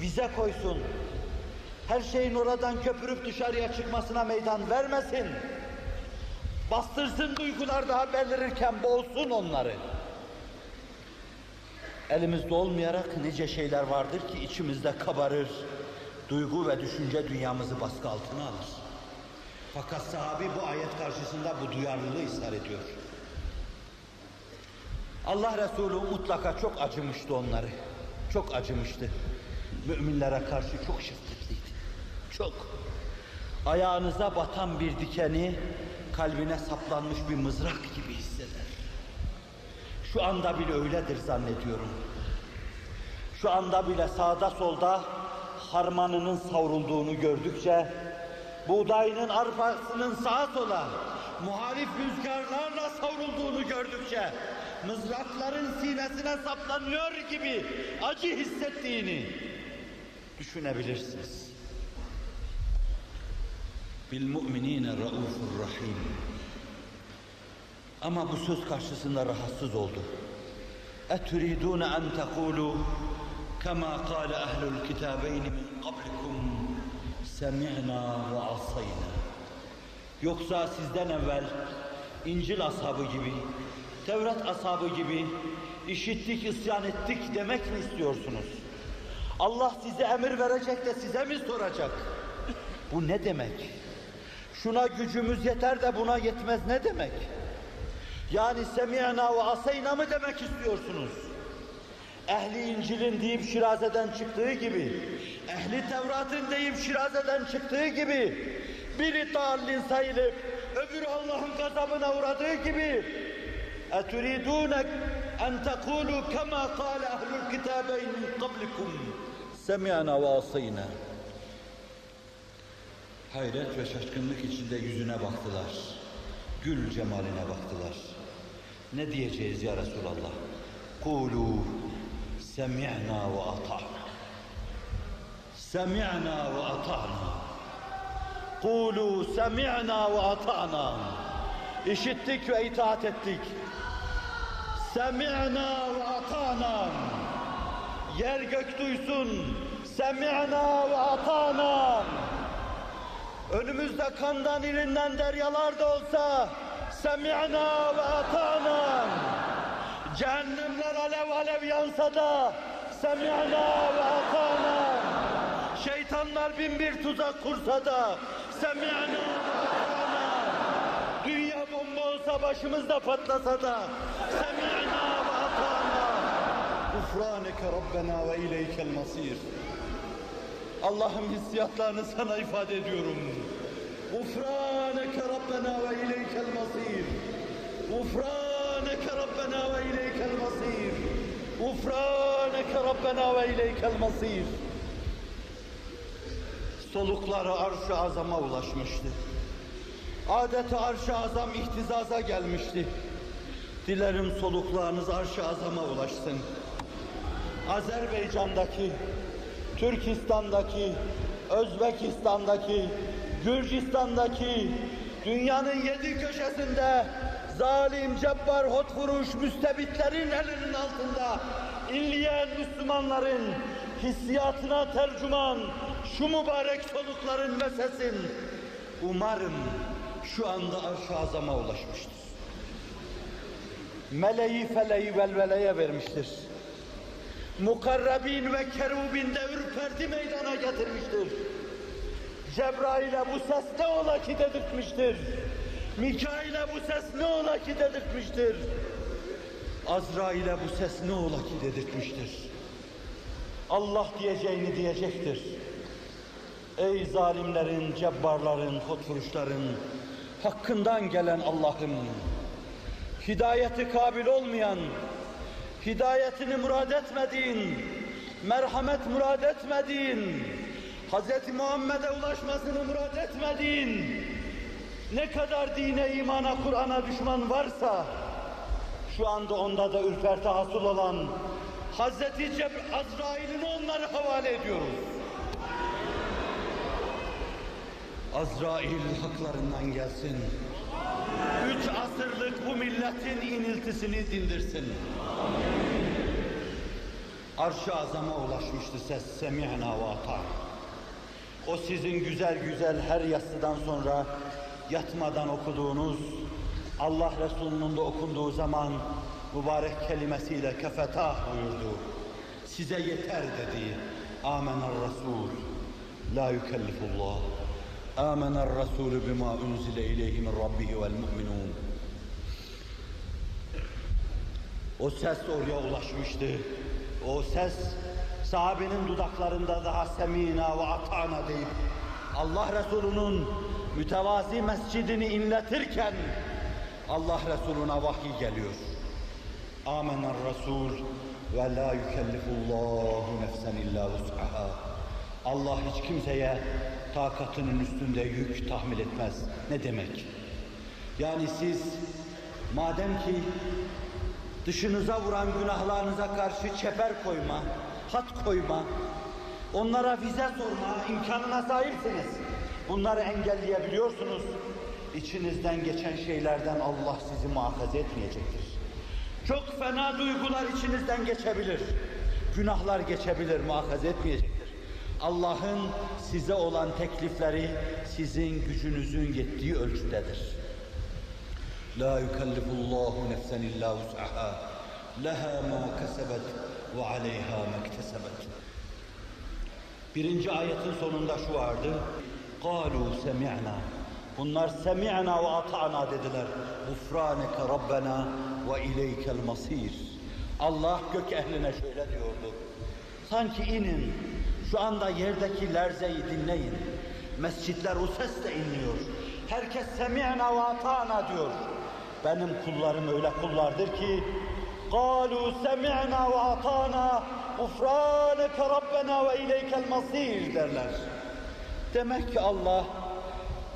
vize koysun, her şeyin oradan köpürüp dışarıya çıkmasına meydan vermesin. Bastırsın duygular daha belirirken boğsun onları. Elimizde olmayarak nice şeyler vardır ki içimizde kabarır. Duygu ve düşünce dünyamızı baskı altına alır. Fakat sahabi bu ayet karşısında bu duyarlılığı ısrar ediyor. Allah Resulü mutlaka çok acımıştı onları. Çok acımıştı. Müminlere karşı çok şefkatliydi. Çok. Ayağınıza batan bir dikeni kalbine saplanmış bir mızrak gibi hisseder. Şu anda bile öyledir zannediyorum. Şu anda bile sağda solda harmanının savrulduğunu gördükçe, buğdayının arpasının sağa sola muhalif rüzgarlarla savrulduğunu gördükçe, mızrakların sinesine saplanıyor gibi acı hissettiğini düşünebilirsiniz. Bil mu'minine raufur rahim. Ama bu söz karşısında rahatsız oldu. اَتُرِيدُونَ اَنْ تَقُولُوا كَمَا قَالَ اَهْلُ الْكِتَابَيْنِ مِنْ قَبْلِكُمْ سَمِعْنَا وَعَصَيْنَا Yoksa sizden evvel İncil ashabı gibi, Tevrat ashabı gibi işittik, isyan ettik demek mi istiyorsunuz? Allah size emir verecek de size mi soracak? Bu ne demek? Şuna gücümüz yeter de buna yetmez ne demek? Yani semi'na ve aseyna mı demek istiyorsunuz? Ehli İncil'in deyip Şiraze'den çıktığı gibi, ehli Tevrat'ın deyip Şiraze'den çıktığı gibi, biri dallin sayılıp öbürü Allah'ın gazabına uğradığı gibi eturidunek en tekulu kema kâle ehlül kitabeyn min kablikum? Semi'na hayret ve şaşkınlık içinde yüzüne baktılar. Gül cemaline baktılar. Ne diyeceğiz ya Resulallah? Kulu semi'na ve ata'na. Semi'na ve ata'na. Kulu semi'na ve ata'na. İşittik ve itaat ettik. Semi'na ve ata'na. Yer gök duysun. Semi'na ve ata'na. Önümüzde kandan irinden deryalar da olsa semi'na ve ata'na. Cehennemler alev alev yansa da semi'na ve ata'na. Şeytanlar bin bir tuzak kursa da semi'na. Dünya bomba olsa başımızda patlasa da semi'na ve ata'na. Gufraneke Rabbena ve ileykel masir. Allah'ım hissiyatlarını sana ifade ediyorum. Gufraneke Rabbena ve ileykel masir. Gufraneke Rabbena ve ileykel masir. Gufraneke Rabbena ve ileykel masir. Solukları arş-ı azama ulaşmıştı. Adeti arş-ı azam ihtizaza gelmişti. Dilerim soluklarınız arş-ı azama ulaşsın. Azerbaycan'daki, Türkistan'daki, Özbekistan'daki, Gürcistan'daki, dünyanın yedi köşesinde zalim, cebbar, hotfuruş, müstebitlerin elinin altında inleyen Müslümanların hissiyatına tercüman şu mübarek solukların ve sesin umarım şu anda arş-ı azama ulaşmıştır. Meleği feleği velveleye vermiştir mukarrabin ve kerubin de ürperti meydana getirmiştir. Cebrail'e bu ses ne ola ki dedirtmiştir. Mikail'e bu ses ne ola ki dedirtmiştir. Azrail'e bu ses ne ola ki dedirtmiştir. Allah diyeceğini diyecektir. Ey zalimlerin, cebbarların, hotfuruşların, hakkından gelen Allah'ım, hidayeti kabil olmayan, hidayetini murad etmediğin, merhamet murad etmediğin, Hz. Muhammed'e ulaşmasını murad etmediğin, ne kadar dine, imana, Kur'an'a düşman varsa, şu anda onda da ürperti hasıl olan Hz. Cebr Azrail'ini onlara havale ediyoruz. Azrail haklarından gelsin. Üç asırlık bu milletin iniltisini dindirsin. Arş-ı azama ulaşmıştı ses semihna ve ata. O sizin güzel güzel her yatsıdan sonra yatmadan okuduğunuz Allah Resulü'nün de okunduğu zaman mübarek kelimesiyle kefetah buyurdu. Size yeter dedi. Amener Resul. La yükellifullah. Amener Resulü bima unzile ileyhi min rabbihi vel mu'minun. O ses oraya ulaşmıştı. O ses sahabenin dudaklarında daha semina ve atana deyip Allah Resulü'nün mütevazi mescidini inletirken Allah Resulü'ne vahiy geliyor. Amener Resul ve la yükellifullahu nefsen illa vus'aha. Allah hiç kimseye takatının üstünde yük tahmil etmez. Ne demek? Yani siz madem ki dışınıza vuran günahlarınıza karşı çeper koyma, hat koyma, onlara vize sorma imkanına sahipsiniz. Bunları engelleyebiliyorsunuz. İçinizden geçen şeylerden Allah sizi muhafaza etmeyecektir. Çok fena duygular içinizden geçebilir. Günahlar geçebilir, muhafaza etmeyecektir. Allah'ın size olan teklifleri sizin gücünüzün yettiği ölçüdedir. La yukellifullahu nefsen illa vus'aha. Leha ma kesebet ve aleyha ma iktesebet. Birinci ayetin sonunda şu vardı. Kalu semi'na. Bunlar semi'na ve ata'na dediler. Gufraneke Rabbena ve ileykel. Allah gök ehline şöyle diyordu. Sanki inin, şu anda yerdeki lerzeyi dinleyin. Mescitler o sesle inliyor. Herkes semi'na ve ata'na diyor. Benim kullarım öyle kullardır ki قَالُوا سَمِعْنَا وَاَطَانَا غُفْرَانَكَ رَبَّنَا وَاِلَيْكَ الْمَصِيرِ derler. Demek ki Allah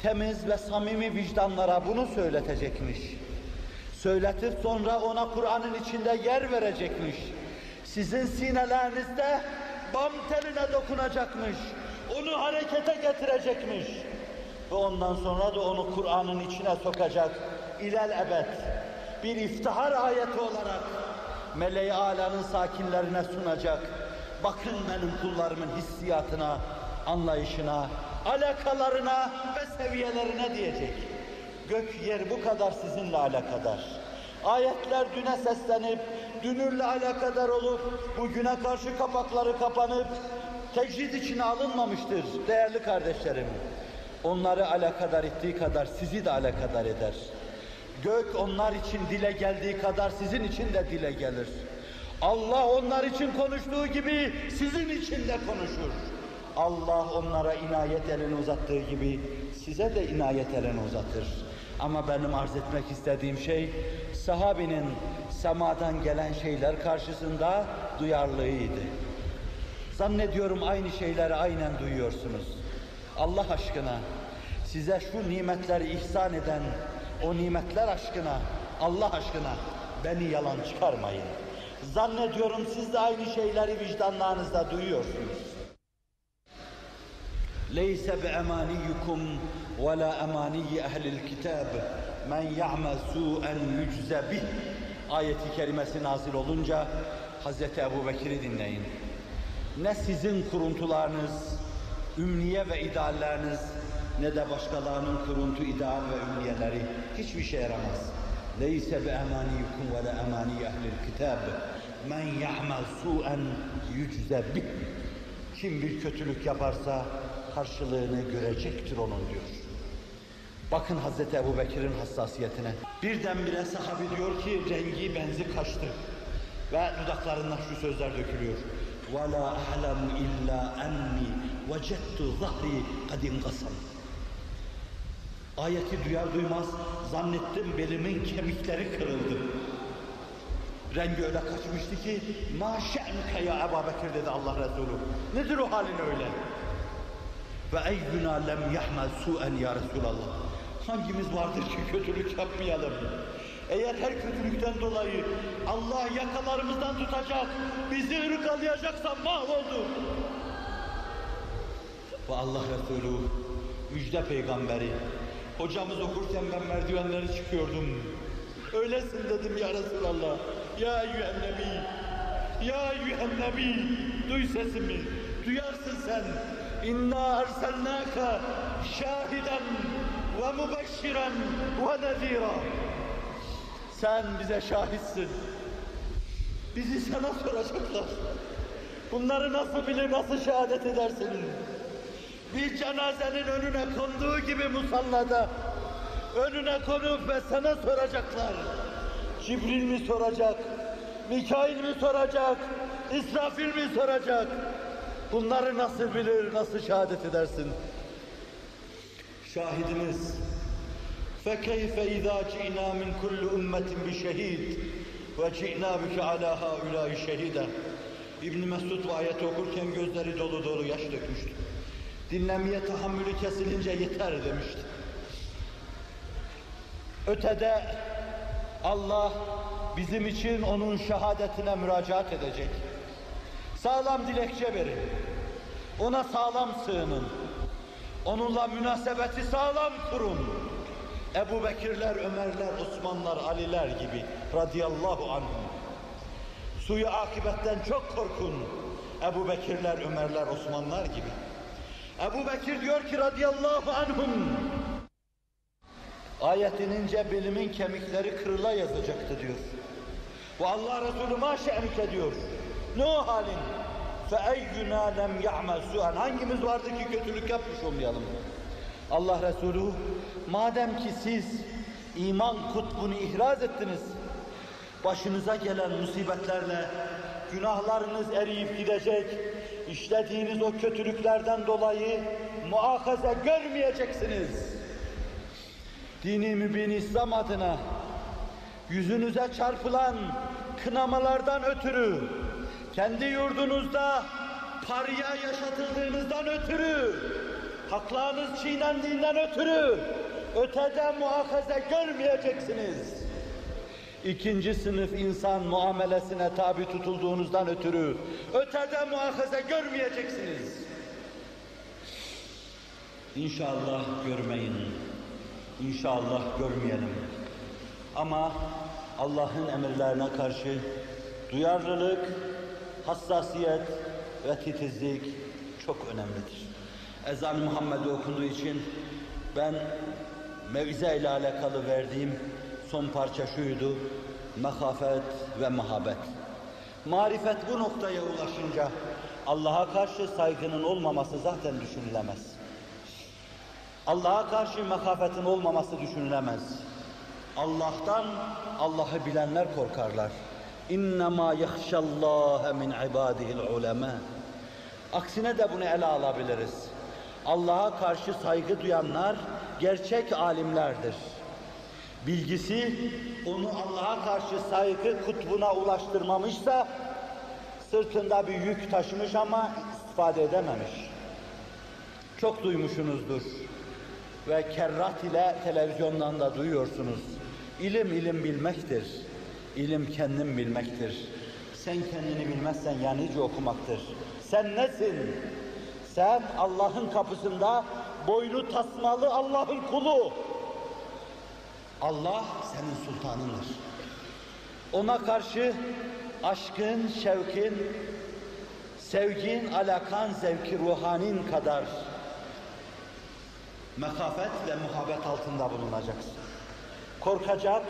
temiz ve samimi vicdanlara bunu söyletecekmiş. Söyletip sonra ona Kur'an'ın içinde yer verecekmiş. Sizin sinelerinizde bam teline dokunacakmış. Onu harekete getirecekmiş. Ve ondan sonra da onu Kur'an'ın içine sokacak. İlel ebed. bir iftihar ayeti olarak meleği alanın sakinlerine sunacak. Bakın benim kullarımın hissiyatına, anlayışına, alakalarına ve seviyelerine diyecek. Gök yer bu kadar sizinle alakadar. Ayetler düne seslenip, dünürle alakadar olup, bugüne karşı kapakları kapanıp, tecrid içine alınmamıştır değerli kardeşlerim. Onları alakadar ettiği kadar sizi de alakadar eder. Gök onlar için dile geldiği kadar sizin için de dile gelir. Allah onlar için konuştuğu gibi sizin için de konuşur. Allah onlara inayet elini uzattığı gibi size de inayet elini uzatır. Ama benim arz etmek istediğim şey sahabinin semadan gelen şeyler karşısında duyarlılığıydı. Zannediyorum aynı şeyleri aynen duyuyorsunuz. Allah aşkına size şu nimetleri ihsan eden o nimetler aşkına, Allah aşkına beni yalan çıkarmayın. Zannediyorum siz de aynı şeyleri vicdanlarınızda duyuyorsunuz. ليس بأمانيكم ولا أماني أهل الكتاب من يعمل سوءا يجزى به ayeti kerimesi nazil olunca Hazreti Ebu Bekir'i dinleyin. Ne sizin kuruntularınız, ümniye ve idealleriniz ne de başkalarının kuruntu, ideal ve ümniyeleri hiçbir şey yaramaz. لَيْسَ بِأَمَانِيكُمْ وَلَا أَمَانِيَ أَهْلِ الْكِتَابِ مَنْ يَعْمَلْ سُوءًا يُجْزَ بِهِ Kim bir kötülük yaparsa karşılığını görecektir onun diyor. Bakın Hazreti Ebu Bekir'in hassasiyetine. Birdenbire sahabi diyor ki rengi benzi kaçtı. Ve dudaklarından şu sözler dökülüyor. وَلَا أَعْلَمُ إِلَّا أَنِّي وَجَدْتُ ظَهْرِي قَدْ انْقَسَمْ Ayeti duyar duymaz zannettim belimin kemikleri kırıldı. Rengi öyle kaçmıştı ki ma şe'nuke ya Ebu Bekir dedi Allah Resulü. Nedir o halin öyle? Ve eyyuna lem yahmel su'en ya Resulallah. Hangimiz vardır ki kötülük yapmayalım? Eğer her kötülükten dolayı Allah yakalarımızdan tutacak, bizi ırkalayacaksa mahvolduk. Ve Allah Resulü, müjde peygamberi, hocamız okurken ben merdivenleri çıkıyordum. Öylesin dedim ya Resulallah. Ya eyyühen nebi, ya eyyühen nebi, duy sesimi, duyarsın sen. İnna erselnâke şahiden ve mübeşşiren ve nezîrâ. Sen bize şahitsin. Bizi sana soracaklar. Bunları nasıl bilir, nasıl şehadet edersin? Bir cenazenin önüne konduğu gibi musallada önüne konup ve sana soracaklar. Cibril mi soracak? Mikail mi soracak? İsrafil mi soracak? Bunları nasıl bilir, nasıl şehadet edersin? Şahidimiz فَكَيْفَ اِذَا جِئْنَا مِنْ كُلِّ اُمَّةٍ بِشَهِيدٍ وَجِئْنَا بِكَ عَلَى هَا اُولَٰئِ شَهِيدًا İbn Mesud bu ayeti okurken gözleri dolu dolu yaş dökmüştü. Dinlemeye tahammülü kesilince yeter demişti. Ötede Allah bizim için onun şehadetine müracaat edecek. Sağlam dilekçe verin. Ona sağlam sığının. Onunla münasebeti sağlam kurun. Ebu Bekirler, Ömerler, Osmanlar, Aliler gibi radıyallahu anhum. Suyu akibetten çok korkun. Ebu Bekirler, Ömerler, Osmanlar gibi. Ebu Bekir diyor ki radıyallahu anhum. Ayet inince bilimin kemikleri kırıla yazacaktı diyor. Ve Allah Resulü maşe'nike diyor. Ne o halin? فَاَيُّنَا لَمْ يَعْمَلْ سُوءًا Hangimiz vardı ki kötülük yapmış olmayalım? Allah Resulü madem ki siz iman kutbunu ihraz ettiniz, başınıza gelen musibetlerle günahlarınız eriyip gidecek, işlediğiniz o kötülüklerden dolayı muakaze görmeyeceksiniz. Dini mübin İslam adına yüzünüze çarpılan kınamalardan ötürü, kendi yurdunuzda parya yaşatıldığınızdan ötürü, haklarınız çiğnendiğinden ötürü ötede muakaze görmeyeceksiniz. İkinci sınıf insan muamelesine tabi tutulduğunuzdan ötürü ötede muakaze görmeyeceksiniz. İnşallah görmeyin. İnşallah görmeyelim. Ama Allah'ın emirlerine karşı duyarlılık, hassasiyet ve titizlik çok önemlidir. Ezan Muhammed'e okunduğu için ben mevize ile alakalı verdiğim son parça şuydu, mehafet ve muhabbet. Marifet bu noktaya ulaşınca Allah'a karşı saygının olmaması zaten düşünülemez. Allah'a karşı mekafetin olmaması düşünülemez. Allah'tan Allah'ı bilenler korkarlar. İnnemâ yahşallâhe min ibâdihil ulemâ. Aksine de bunu ele alabiliriz. Allah'a karşı saygı duyanlar gerçek alimlerdir. Bilgisi onu Allah'a karşı saygı kutbuna ulaştırmamışsa sırtında bir yük taşımış ama istifade edememiş. Çok duymuşsunuzdur ve kerrat ile televizyondan da duyuyorsunuz. İlim ilim bilmektir. İlim kendin bilmektir. Sen kendini bilmezsen yani okumaktır. Sen nesin? Sen Allah'ın kapısında boynu tasmalı Allah'ın kulu. Allah senin sultanındır. Ona karşı aşkın, şevkin, sevgin, alakan, zevki ruhanin kadar mekafet ve muhabbet altında bulunacaksın. Korkacak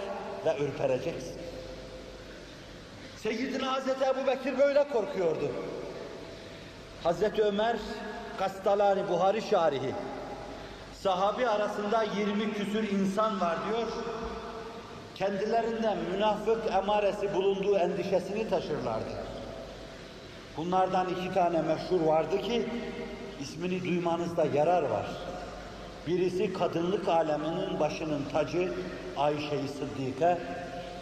ve ürpereceksin. Seyyidina Hazreti Ebu Bekir böyle korkuyordu. Hazreti Ömer, Kastalani Buhari şarihi, sahabi arasında 20 küsür insan var diyor. Kendilerinden münafık emaresi bulunduğu endişesini taşırlardı. Bunlardan iki tane meşhur vardı ki, ismini duymanızda yarar var. Birisi kadınlık aleminin başının tacı Ayşe-i Sıddike,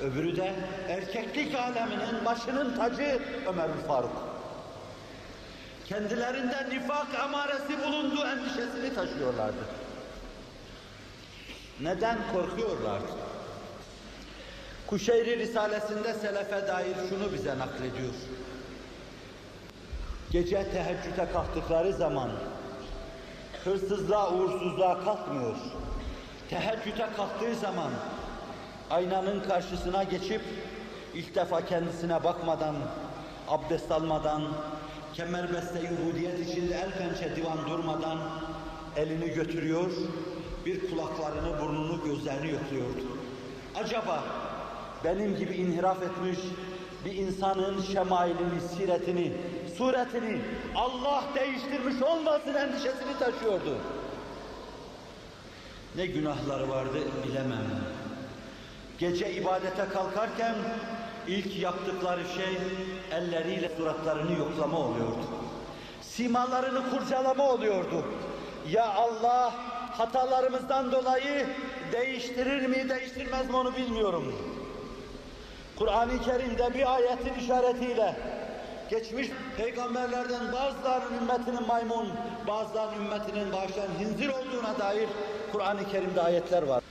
öbürü de erkeklik aleminin başının tacı Ömer-ül Faruk. Kendilerinde nifak emaresi bulunduğu endişesini taşıyorlardı. Neden korkuyorlardı? Kuşeyri Risalesinde Selefe dair şunu bize naklediyor. Gece teheccüde kalktıkları zaman hırsızlığa, uğursuzluğa kalkmıyor. Teheccüde kalktığı zaman aynanın karşısına geçip ilk defa kendisine bakmadan, abdest almadan, kemerbeste Yahudiyet içinde el pençe divan durmadan elini götürüyor, bir kulaklarını, burnunu, gözlerini yokluyordu. Acaba benim gibi inhiraf etmiş bir insanın şemailini, siretini, suretini Allah değiştirmiş olmasın endişesini taşıyordu. Ne günahları vardı bilemem. Gece ibadete kalkarken ilk yaptıkları şey elleriyle suratlarını yoklama oluyordu. Simalarını kurcalama oluyordu. Ya Allah hatalarımızdan dolayı değiştirir mi değiştirmez mi onu bilmiyorum. Kur'an-ı Kerim'de bir ayetin işaretiyle geçmiş peygamberlerden bazılarının ümmetinin maymun, bazılarının ümmetinin bağışlayan hinzir olduğuna dair Kur'an-ı Kerim'de ayetler var.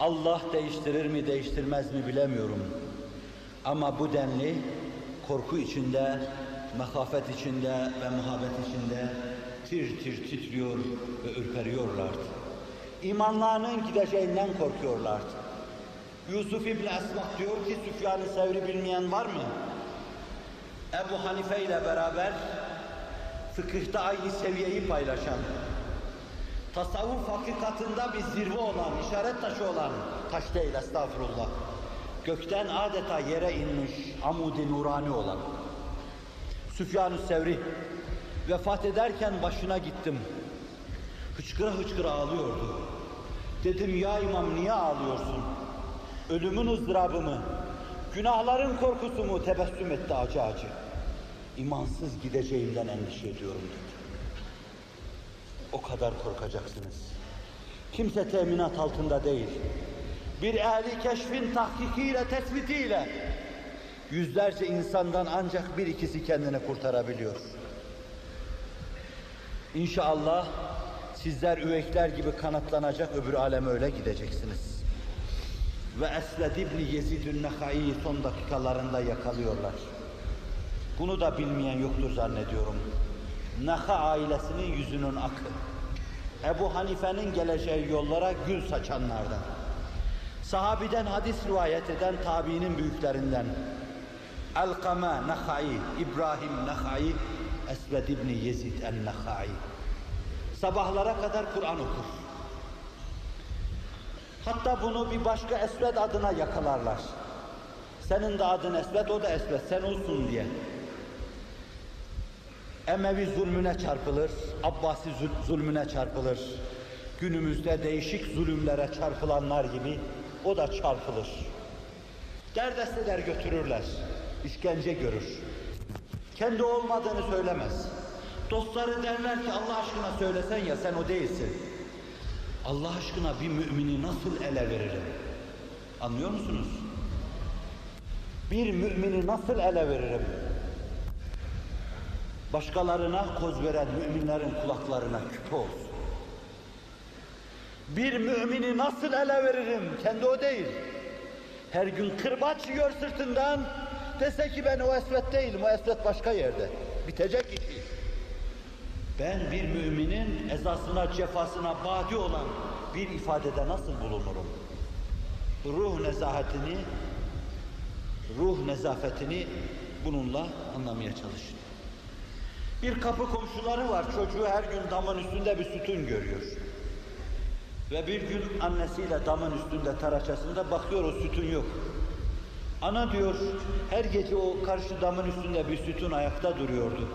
Allah değiştirir mi değiştirmez mi bilemiyorum. Ama bu denli korku içinde, mehafet içinde ve muhabbet içinde tir tir titriyor ve ürperiyorlardı. İmanlarının gideceğinden korkuyorlardı. Yusuf İbni Esbah diyor ki Süfyan-ı Sevri bilmeyen var mı? Ebu Hanife ile beraber fıkıhta aynı seviyeyi paylaşan, tasavvuf hakikatında bir zirve olan, işaret taşı olan, taş değil estağfurullah, gökten adeta yere inmiş, amud-i nurani olan, Süfyan-ı Sevri, vefat ederken başına gittim, hıçkıra hıçkıra ağlıyordu. Dedim ya imam niye ağlıyorsun? Ölümün ızdırabı mı? Günahların korkusu mu? Tebessüm etti acı acı. imansız gideceğimden endişe ediyorum dedi. O kadar korkacaksınız. Kimse teminat altında değil. Bir ehli keşfin tahkikiyle, tespitiyle yüzlerce insandan ancak bir ikisi kendini kurtarabiliyor. İnşallah sizler üvekler gibi kanatlanacak öbür aleme öyle gideceksiniz. Ve Esved İbni Yezid-ün Nehai'yi son dakikalarında yakalıyorlar. Bunu da bilmeyen yoktur zannediyorum. Neha ailesinin yüzünün akı. Ebu Hanife'nin geleceği yollara gül saçanlardan. Sahabiden hadis rivayet eden tabiinin büyüklerinden. Alkama Nehai, İbrahim Nehai, Esved İbni Yezid en-Nehai. Sabahlara kadar Kur'an okur. Hatta bunu bir başka Esved adına yakalarlar. Senin de adın Esved, o da Esved, sen olsun diye. Emevi zulmüne çarpılır, Abbasi zul- zulmüne çarpılır. Günümüzde değişik zulümlere çarpılanlar gibi o da çarpılır. Derdest eder götürürler, işkence görür. Kendi olmadığını söylemez. Dostları derler ki Allah aşkına söylesen ya sen o değilsin. Allah aşkına bir mümini nasıl ele veririm? Anlıyor musunuz? Bir mümini nasıl ele veririm? Başkalarına koz veren müminlerin kulaklarına küpe olsun. Bir mümini nasıl ele veririm? Kendi o değil. Her gün kırbaç yiyor sırtından. Dese ki ben o esvet değilim, o esvet başka yerde. Bitecek işi. Ben bir müminin ezasına, cefasına badi olan bir ifadede nasıl bulunurum? Ruh nezahetini, ruh nezafetini bununla anlamaya çalışın. Bir kapı komşuları var, çocuğu her gün damın üstünde bir sütun görüyor. Ve bir gün annesiyle damın üstünde taraçasında bakıyor o sütun yok. Ana diyor, her gece o karşı damın üstünde bir sütun ayakta duruyordu.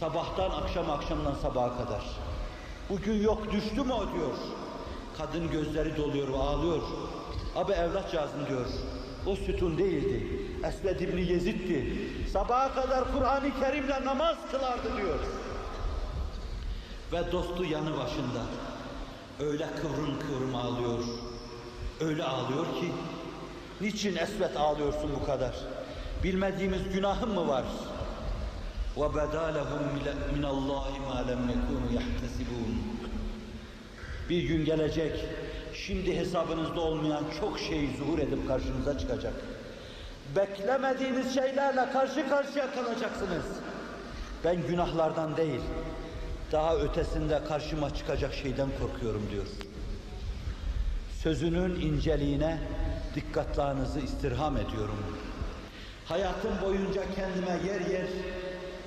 Sabahtan akşam, akşamdan sabaha kadar. Bugün yok, düştü mü o diyor. Kadın gözleri doluyor ve ağlıyor. Abi evlatcağızım diyor. O sütun değildi. Esved İbni Yezid'di. Sabaha kadar Kur'an-ı Kerim'le namaz kılardı diyor. Ve dostu yanı başında. Öyle kıvrım kıvrım ağlıyor. Öyle ağlıyor ki, niçin Esved ağlıyorsun bu kadar? Bilmediğimiz günahın mı var? وَبَدَا لَهُمْ مِنَ اللّٰهِ مَا لَمْ يَكُونُوا يَحْتَسِبُونَ Bir gün gelecek, şimdi hesabınızda olmayan çok şey zuhur edip karşınıza çıkacak. Beklemediğiniz şeylerle karşı karşıya kalacaksınız. Ben günahlardan değil, daha ötesinde karşıma çıkacak şeyden korkuyorum diyor. Sözünün inceliğine dikkatlerinizi istirham ediyorum. Hayatım boyunca kendime yer yer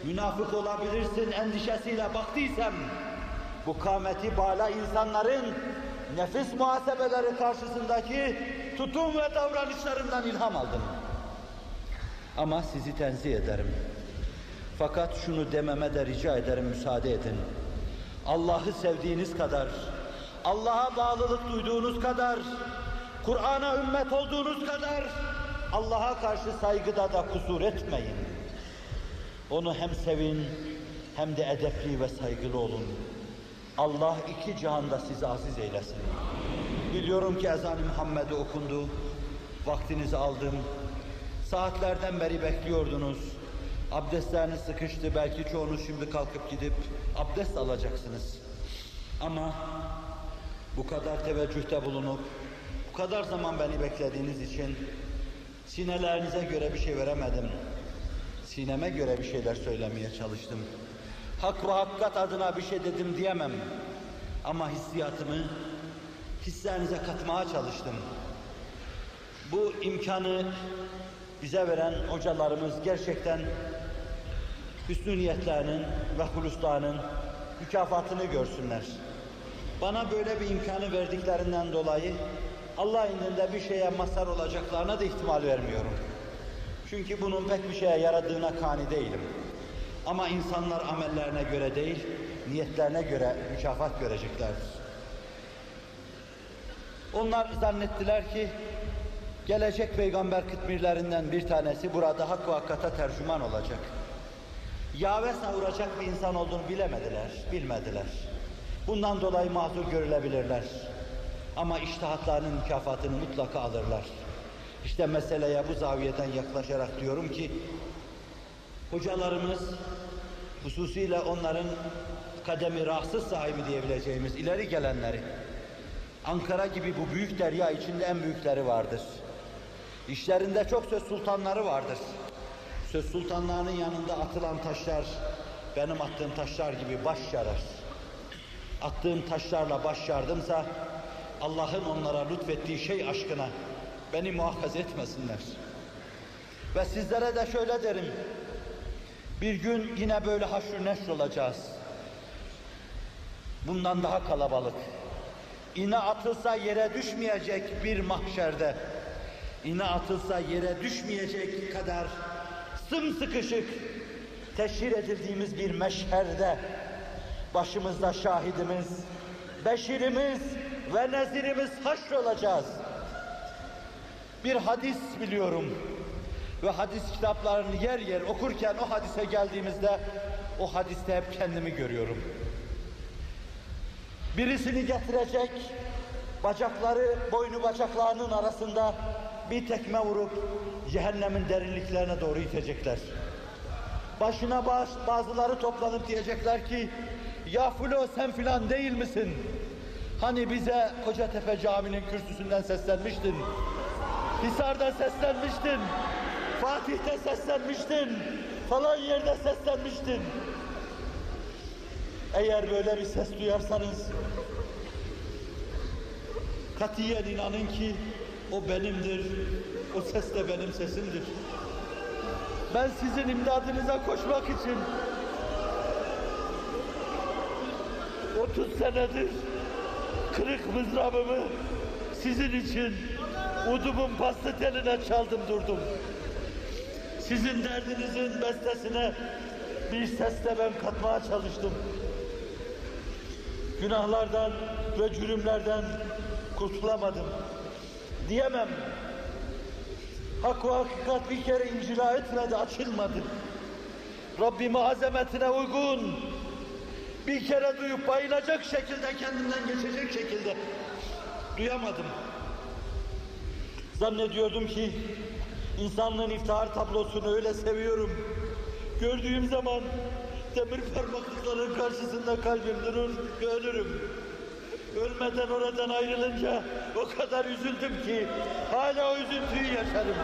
münafık olabilirsin endişesiyle baktıysam bu kâmeti bala insanların nefis muhasebeleri karşısındaki tutum ve davranışlarından ilham aldım. Ama sizi tenzih ederim. Fakat şunu dememe de rica ederim müsaade edin. Allah'ı sevdiğiniz kadar, Allah'a bağlılık duyduğunuz kadar, Kur'an'a ümmet olduğunuz kadar Allah'a karşı saygıda da kusur etmeyin. Onu hem sevin hem de edepli ve saygılı olun. Allah iki cihanda sizi aziz eylesin. Biliyorum ki ezan-ı Muhammed'i okundu. Vaktinizi aldım. Saatlerden beri bekliyordunuz. Abdestleriniz sıkıştı. Belki çoğunuz şimdi kalkıp gidip abdest alacaksınız. Ama bu kadar teveccühte bulunup, bu kadar zaman beni beklediğiniz için sinelerinize göre bir şey veremedim. Sineme göre bir şeyler söylemeye çalıştım. Hak ve hakikat adına bir şey dedim diyemem. Ama hissiyatımı hislerinize katmaya çalıştım. Bu imkanı bize veren hocalarımız gerçekten hüsnü niyetlerinin ve huluslarının mükafatını görsünler. Bana böyle bir imkanı verdiklerinden dolayı Allah indinde bir şeye mazhar olacaklarına da ihtimal vermiyorum. Çünkü bunun pek bir şeye yaradığına kani değilim. Ama insanlar amellerine göre değil, niyetlerine göre mükafat göreceklerdir. Onlar zannettiler ki gelecek peygamber kıtmirlerinden bir tanesi burada hak ve hakikata tercüman olacak. yave savuracak bir insan olduğunu bilemediler, bilmediler. Bundan dolayı mazur görülebilirler. Ama iştihatlarının mükafatını mutlaka alırlar. İşte meseleye bu zaviyeden yaklaşarak diyorum ki, hocalarımız, hususiyle onların kademi rahatsız sahibi diyebileceğimiz ileri gelenleri, Ankara gibi bu büyük derya içinde en büyükleri vardır. İşlerinde çok söz sultanları vardır. Söz sultanlarının yanında atılan taşlar, benim attığım taşlar gibi baş yarar. Attığım taşlarla baş yardımsa, Allah'ın onlara lütfettiği şey aşkına beni muhakkaz etmesinler. Ve sizlere de şöyle derim, bir gün yine böyle haşr neşr olacağız. Bundan daha kalabalık. İğne atılsa yere düşmeyecek bir mahşerde, iğne atılsa yere düşmeyecek kadar sımsıkışık teşhir edildiğimiz bir meşherde başımızda şahidimiz, beşirimiz ve nezirimiz haşr olacağız. Bir hadis biliyorum ve hadis kitaplarını yer yer okurken o hadise geldiğimizde o hadiste hep kendimi görüyorum. Birisini getirecek, bacakları boynu bacaklarının arasında bir tekme vurup cehennemin derinliklerine doğru itecekler. Başına baş, bazıları toplanıp diyecekler ki ya Fulo sen filan değil misin? Hani bize Kocatepe Camii'nin kürsüsünden seslenmiştin. Hisar'da seslenmiştin. Fatih'te seslenmiştin. Falan yerde seslenmiştin. Eğer böyle bir ses duyarsanız katiyen inanın ki o benimdir. O ses de benim sesimdir. Ben sizin imdadınıza koşmak için 30 senedir kırık mızrabımı sizin için udumun pasta teline çaldım durdum. Sizin derdinizin bestesine bir sesle ben katmaya çalıştım. Günahlardan ve cürümlerden kurtulamadım. Diyemem. Hak ve hakikat bir kere incila etmedi, açılmadı. Rabbime azametine uygun bir kere duyup bayılacak şekilde kendimden geçecek şekilde duyamadım. Zannediyordum ki insanlığın iftihar tablosunu öyle seviyorum. Gördüğüm zaman demir parmaklıkların karşısında kalbim durur ölürüm. Ölmeden oradan ayrılınca o kadar üzüldüm ki hala o üzüntüyü yaşarım.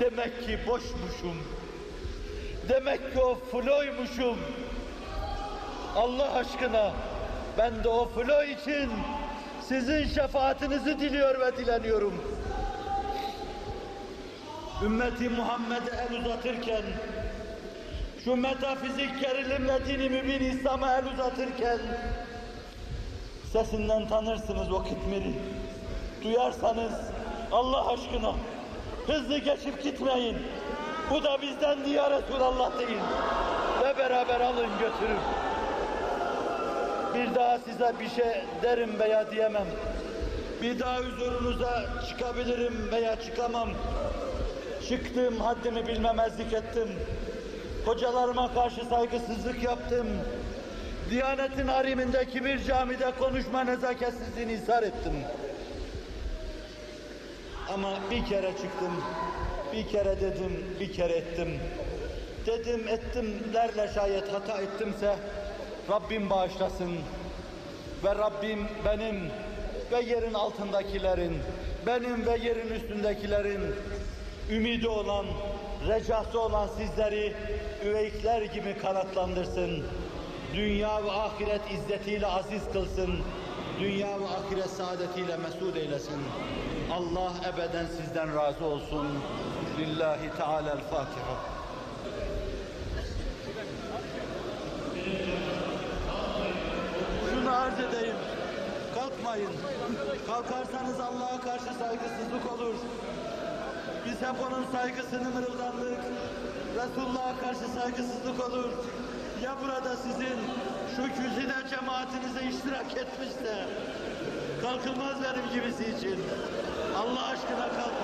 Demek ki boşmuşum. Demek ki o floymuşum. Allah aşkına ben de o flo için sizin şefaatinizi diliyor ve dileniyorum. Ümmeti Muhammed'e el uzatırken, şu metafizik gerilimle dini mübin İslam'a el uzatırken, sesinden tanırsınız o kitmiri. Duyarsanız Allah aşkına hızlı geçip gitmeyin. Bu da bizden diye Resulallah değil. Ve beraber alın götürün. Bir daha size bir şey derim veya diyemem. Bir daha huzurunuza çıkabilirim veya çıkamam. Çıktım, haddimi bilmemezlik ettim. Hocalarıma karşı saygısızlık yaptım. Diyanetin harimindeki bir camide konuşma nezaketsizliğini ishar ettim. Ama bir kere çıktım, bir kere dedim, bir kere ettim. Dedim ettimlerle şayet hata ettimse Rabbim bağışlasın. Ve Rabbim benim ve yerin altındakilerin, benim ve yerin üstündekilerin ümidi olan, recası olan sizleri üveykler gibi kanatlandırsın. Dünya ve ahiret izzetiyle aziz kılsın. Dünya ve ahiret saadetiyle mesud eylesin. Allah ebeden sizden razı olsun. Lillahi Teala'l-Fatiha. Şunu arz edeyim. Kalkmayın. Kalkarsanız Allah'a karşı saygısızlık olur. Biz hep onun saygısını mırıldandık. Resulullah'a karşı saygısızlık olur. Ya burada sizin şu küzine cemaatinize iştirak etmişse kalkılmaz benim gibisi için. Allah aşkına kalkmayın.